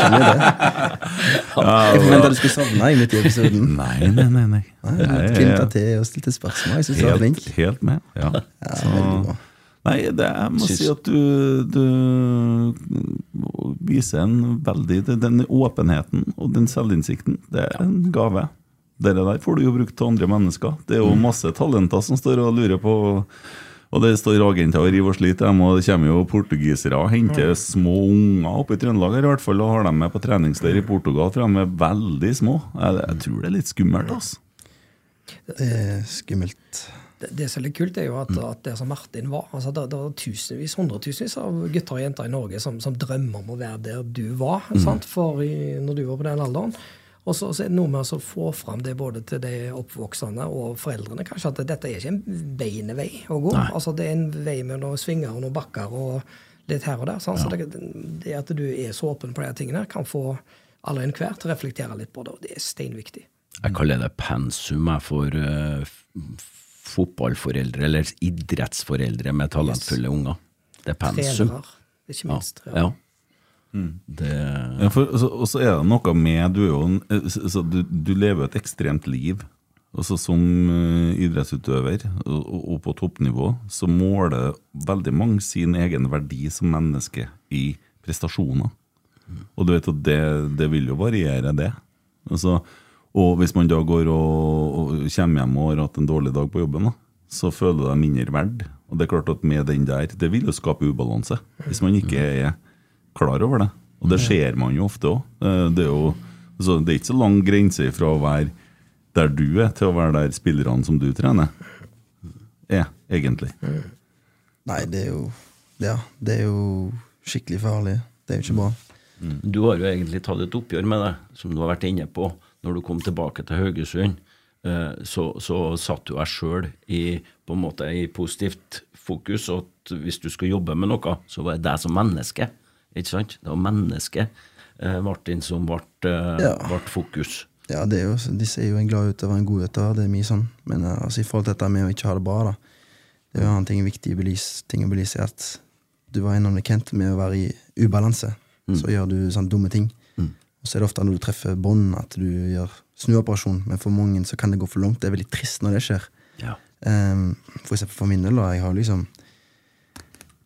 Speaker 3: skjønner det. Jeg forventa du skulle sovne i midt i episoden.
Speaker 1: Nei, nei, nei. nei.
Speaker 3: Nei,
Speaker 1: er
Speaker 3: til og stilte spørsmål. Jeg syns du var flink.
Speaker 1: helt, helt med. Ja.
Speaker 3: Bra.
Speaker 1: Nei, det, jeg må
Speaker 2: Syns-
Speaker 1: si at du, du viser en veldig Den åpenheten og den selvinnsikten, det er en gave. Det der får du jo brukt til andre mennesker. Det er jo masse talenter som står og lurer på Og det står agenter og river og sliter, dem, og det kommer jo portugisere og henter små unger oppe i Trøndelag her i hvert fall, og har dem med på treningsleir i Portugal, for de er veldig små. Jeg, jeg tror det er litt skummelt, altså.
Speaker 3: Det er skummelt.
Speaker 4: Det, det som er litt kult, er jo at, at det som Martin var altså Det, det var tusenvis, hundretusenvis av gutter og jenter i Norge som, som drømmer om å være der du var sant? For i, når du var på den alderen. Og så, så er det noe med å få fram det både til de oppvoksende og foreldrene, kanskje, at dette er ikke en beinevei å gå. Altså Det er en vei med noen svinger og noen bakker og litt her og der. Ja. Så det, det at du er så åpen på de tingene, kan få alle og enhver til å reflektere litt på det, og det er steinviktig.
Speaker 2: Jeg kaller det pensum for uh, fotballforeldre, eller idrettsforeldre med talentfulle unger. Det er pensum.
Speaker 4: Trenere, ikke minst.
Speaker 2: ja.
Speaker 1: Ja, for, og så- og så er det noe med Du, en, eh, så, så du, du lever jo et ekstremt liv. Også Som eh, idrettsutøver og- og på toppnivå så måler veldig mange sin egen verdi som menneske i prestasjoner. Og du vet at det, det vil jo variere, det. Altså, og hvis man da går og, og kommer hjem og har hatt en dårlig dag på jobben, da, så føler du deg mindre verd. Og det er klart at med den der, det vil jo skape ubalanse. Hvis man ikke er klar over det. Og det ser man jo ofte òg. Det er jo altså, det er ikke så lang grense fra å være der du er, til å være der spillerne som du trener, er, egentlig.
Speaker 3: Nei, det er jo Ja, det er jo skikkelig farlig. Det er jo ikke bra.
Speaker 2: Du har jo egentlig tatt et oppgjør med det, som du har vært inne på. Når du kom tilbake til Haugesund, eh, så, så satt du deg sjøl i, på en måte, i positivt fokus. Og at hvis du skulle jobbe med noe, så var det deg som menneske. Ikke sant? Det var mennesket, eh, Martin, som ble, eh,
Speaker 3: Ja.
Speaker 2: fokus.
Speaker 3: Ja, det er jo, De ser jo en glad utøver, en god utøver. Det er mye sånn. Men eh, altså, i forhold til dette med å ikke ha det bra, da. Det er jo en ting viktig å belyse, ting å belyse at du var innom det, Kent, med å være i ubalanse. Så gjør du sånne dumme ting. Og så er det ofte når du treffer bånd, at du gjør snuoperasjon. Men for mange så kan det gå for langt. Det er veldig trist når det skjer.
Speaker 2: Ja.
Speaker 3: Um, for eksempel for min del, da. Jeg har liksom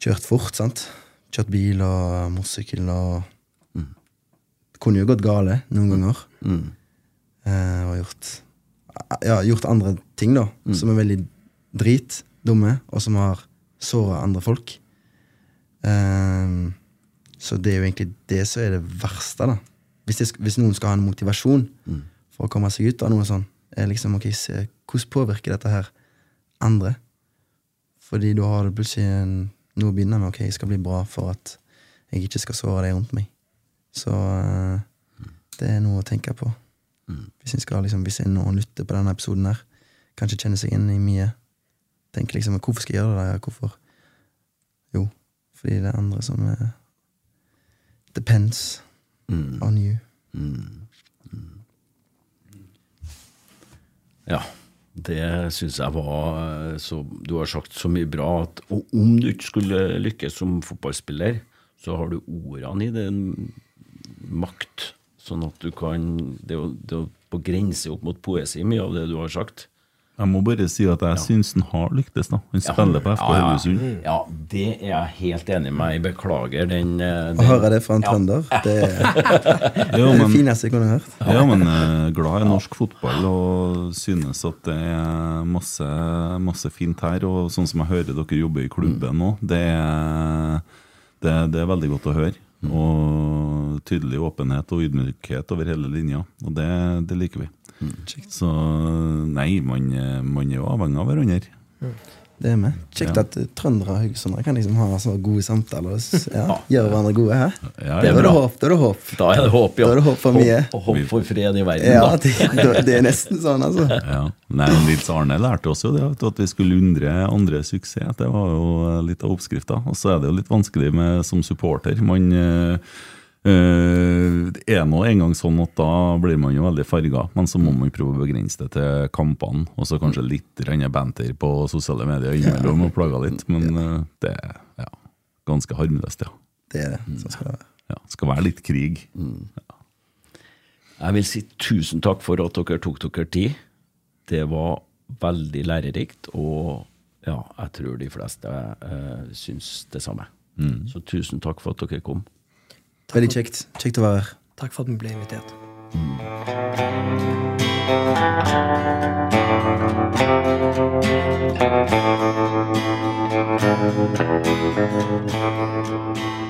Speaker 3: kjørt fort, sant. Kjørt bil og motorsykkel og Det kunne jo gått gale noen ganger.
Speaker 2: Mm.
Speaker 3: Eh, og gjort Ja, gjort andre ting, da, som er veldig drit, dumme, og som har såra andre folk. Ehm, så det er jo egentlig det som er det verste, da. Hvis, det, hvis noen skal ha en motivasjon for å komme seg ut av noe sånn, er liksom ok, se, hvordan påvirker dette her andre? Fordi da har du plutselig en, noe begynner jeg med. Ok, jeg skal bli bra for at jeg ikke skal såre de rundt meg. Så eh, det er noe å tenke på. Hvis en skal liksom, hvis en nå lytter på denne episoden her, kanskje kjenner seg inn i mye, tenker liksom Hvorfor skal jeg gjøre det? der? Hvorfor? Jo, fordi det er andre som er Depends on you.
Speaker 2: Ja, det syns jeg var eh, så Du har sagt så mye bra at Og om du ikke skulle lykkes som fotballspiller, så har du ordene i det makt, sånn at du kan Det er jo på grense opp mot poesi, mye av det du har sagt.
Speaker 1: Jeg må bare si at jeg syns han har lyktes. da Han spiller på FK
Speaker 2: Ja, ja. Ja, det er jeg helt enig med. Jeg beklager den, den.
Speaker 3: Å jeg det fra en trønder, det er
Speaker 1: Jo,
Speaker 3: det
Speaker 1: men,
Speaker 3: fineste jeg kunne hørt.
Speaker 1: ja, men eh, glad i norsk fotball og synes at det er masse, masse fint her. Og sånn som jeg hører dere jobber i klubben nå, det er, det, det er veldig godt å høre. Og tydelig åpenhet og ydmykhet over hele linja. Og det, det liker vi. Så nei, man, man er jo avhengig av hverandre.
Speaker 3: Det er vi. Kjekt
Speaker 1: Ja.
Speaker 3: at eh, trøndere og haugesundere kan liksom ha så gode samtaler og ja, gjøre hverandre gode. Hæ?
Speaker 1: Ja,
Speaker 2: Det er
Speaker 3: det håp. Da er det håp.
Speaker 2: Da er det håp, ja.
Speaker 3: Da er det håp for mye.
Speaker 2: Håp, håp for fred i verden,
Speaker 3: Ja,
Speaker 2: da.
Speaker 3: det, det er nesten sånn, altså.
Speaker 1: Ja. Nei, Nils Arne lærte oss jo det, at vi skulle undre andre suksess. Det var jo litt av oppskrifta. Og så er det jo litt vanskelig med, som supporter. Man eh, eh, Det er nå engang sånn at da blir man jo veldig farga, men så må man prøve å begrense det til kampene. Og så kanskje litt banter på sosiale medier innimellom og plaga litt. Men eh, det er ja, ganske harmløst, ja.
Speaker 3: Det er det. Sånn skal det være.
Speaker 1: ja. Skal være litt krig.
Speaker 2: Jeg vil si tusen takk for at dere tok dere tid. Det var veldig lærerikt, og ja, jeg tror de fleste uh, syns det samme. Så tusen takk for at dere kom.
Speaker 3: Veldig kjekt. Kjekt å være her.
Speaker 4: Takk for at vi ble invitert.
Speaker 5: Thank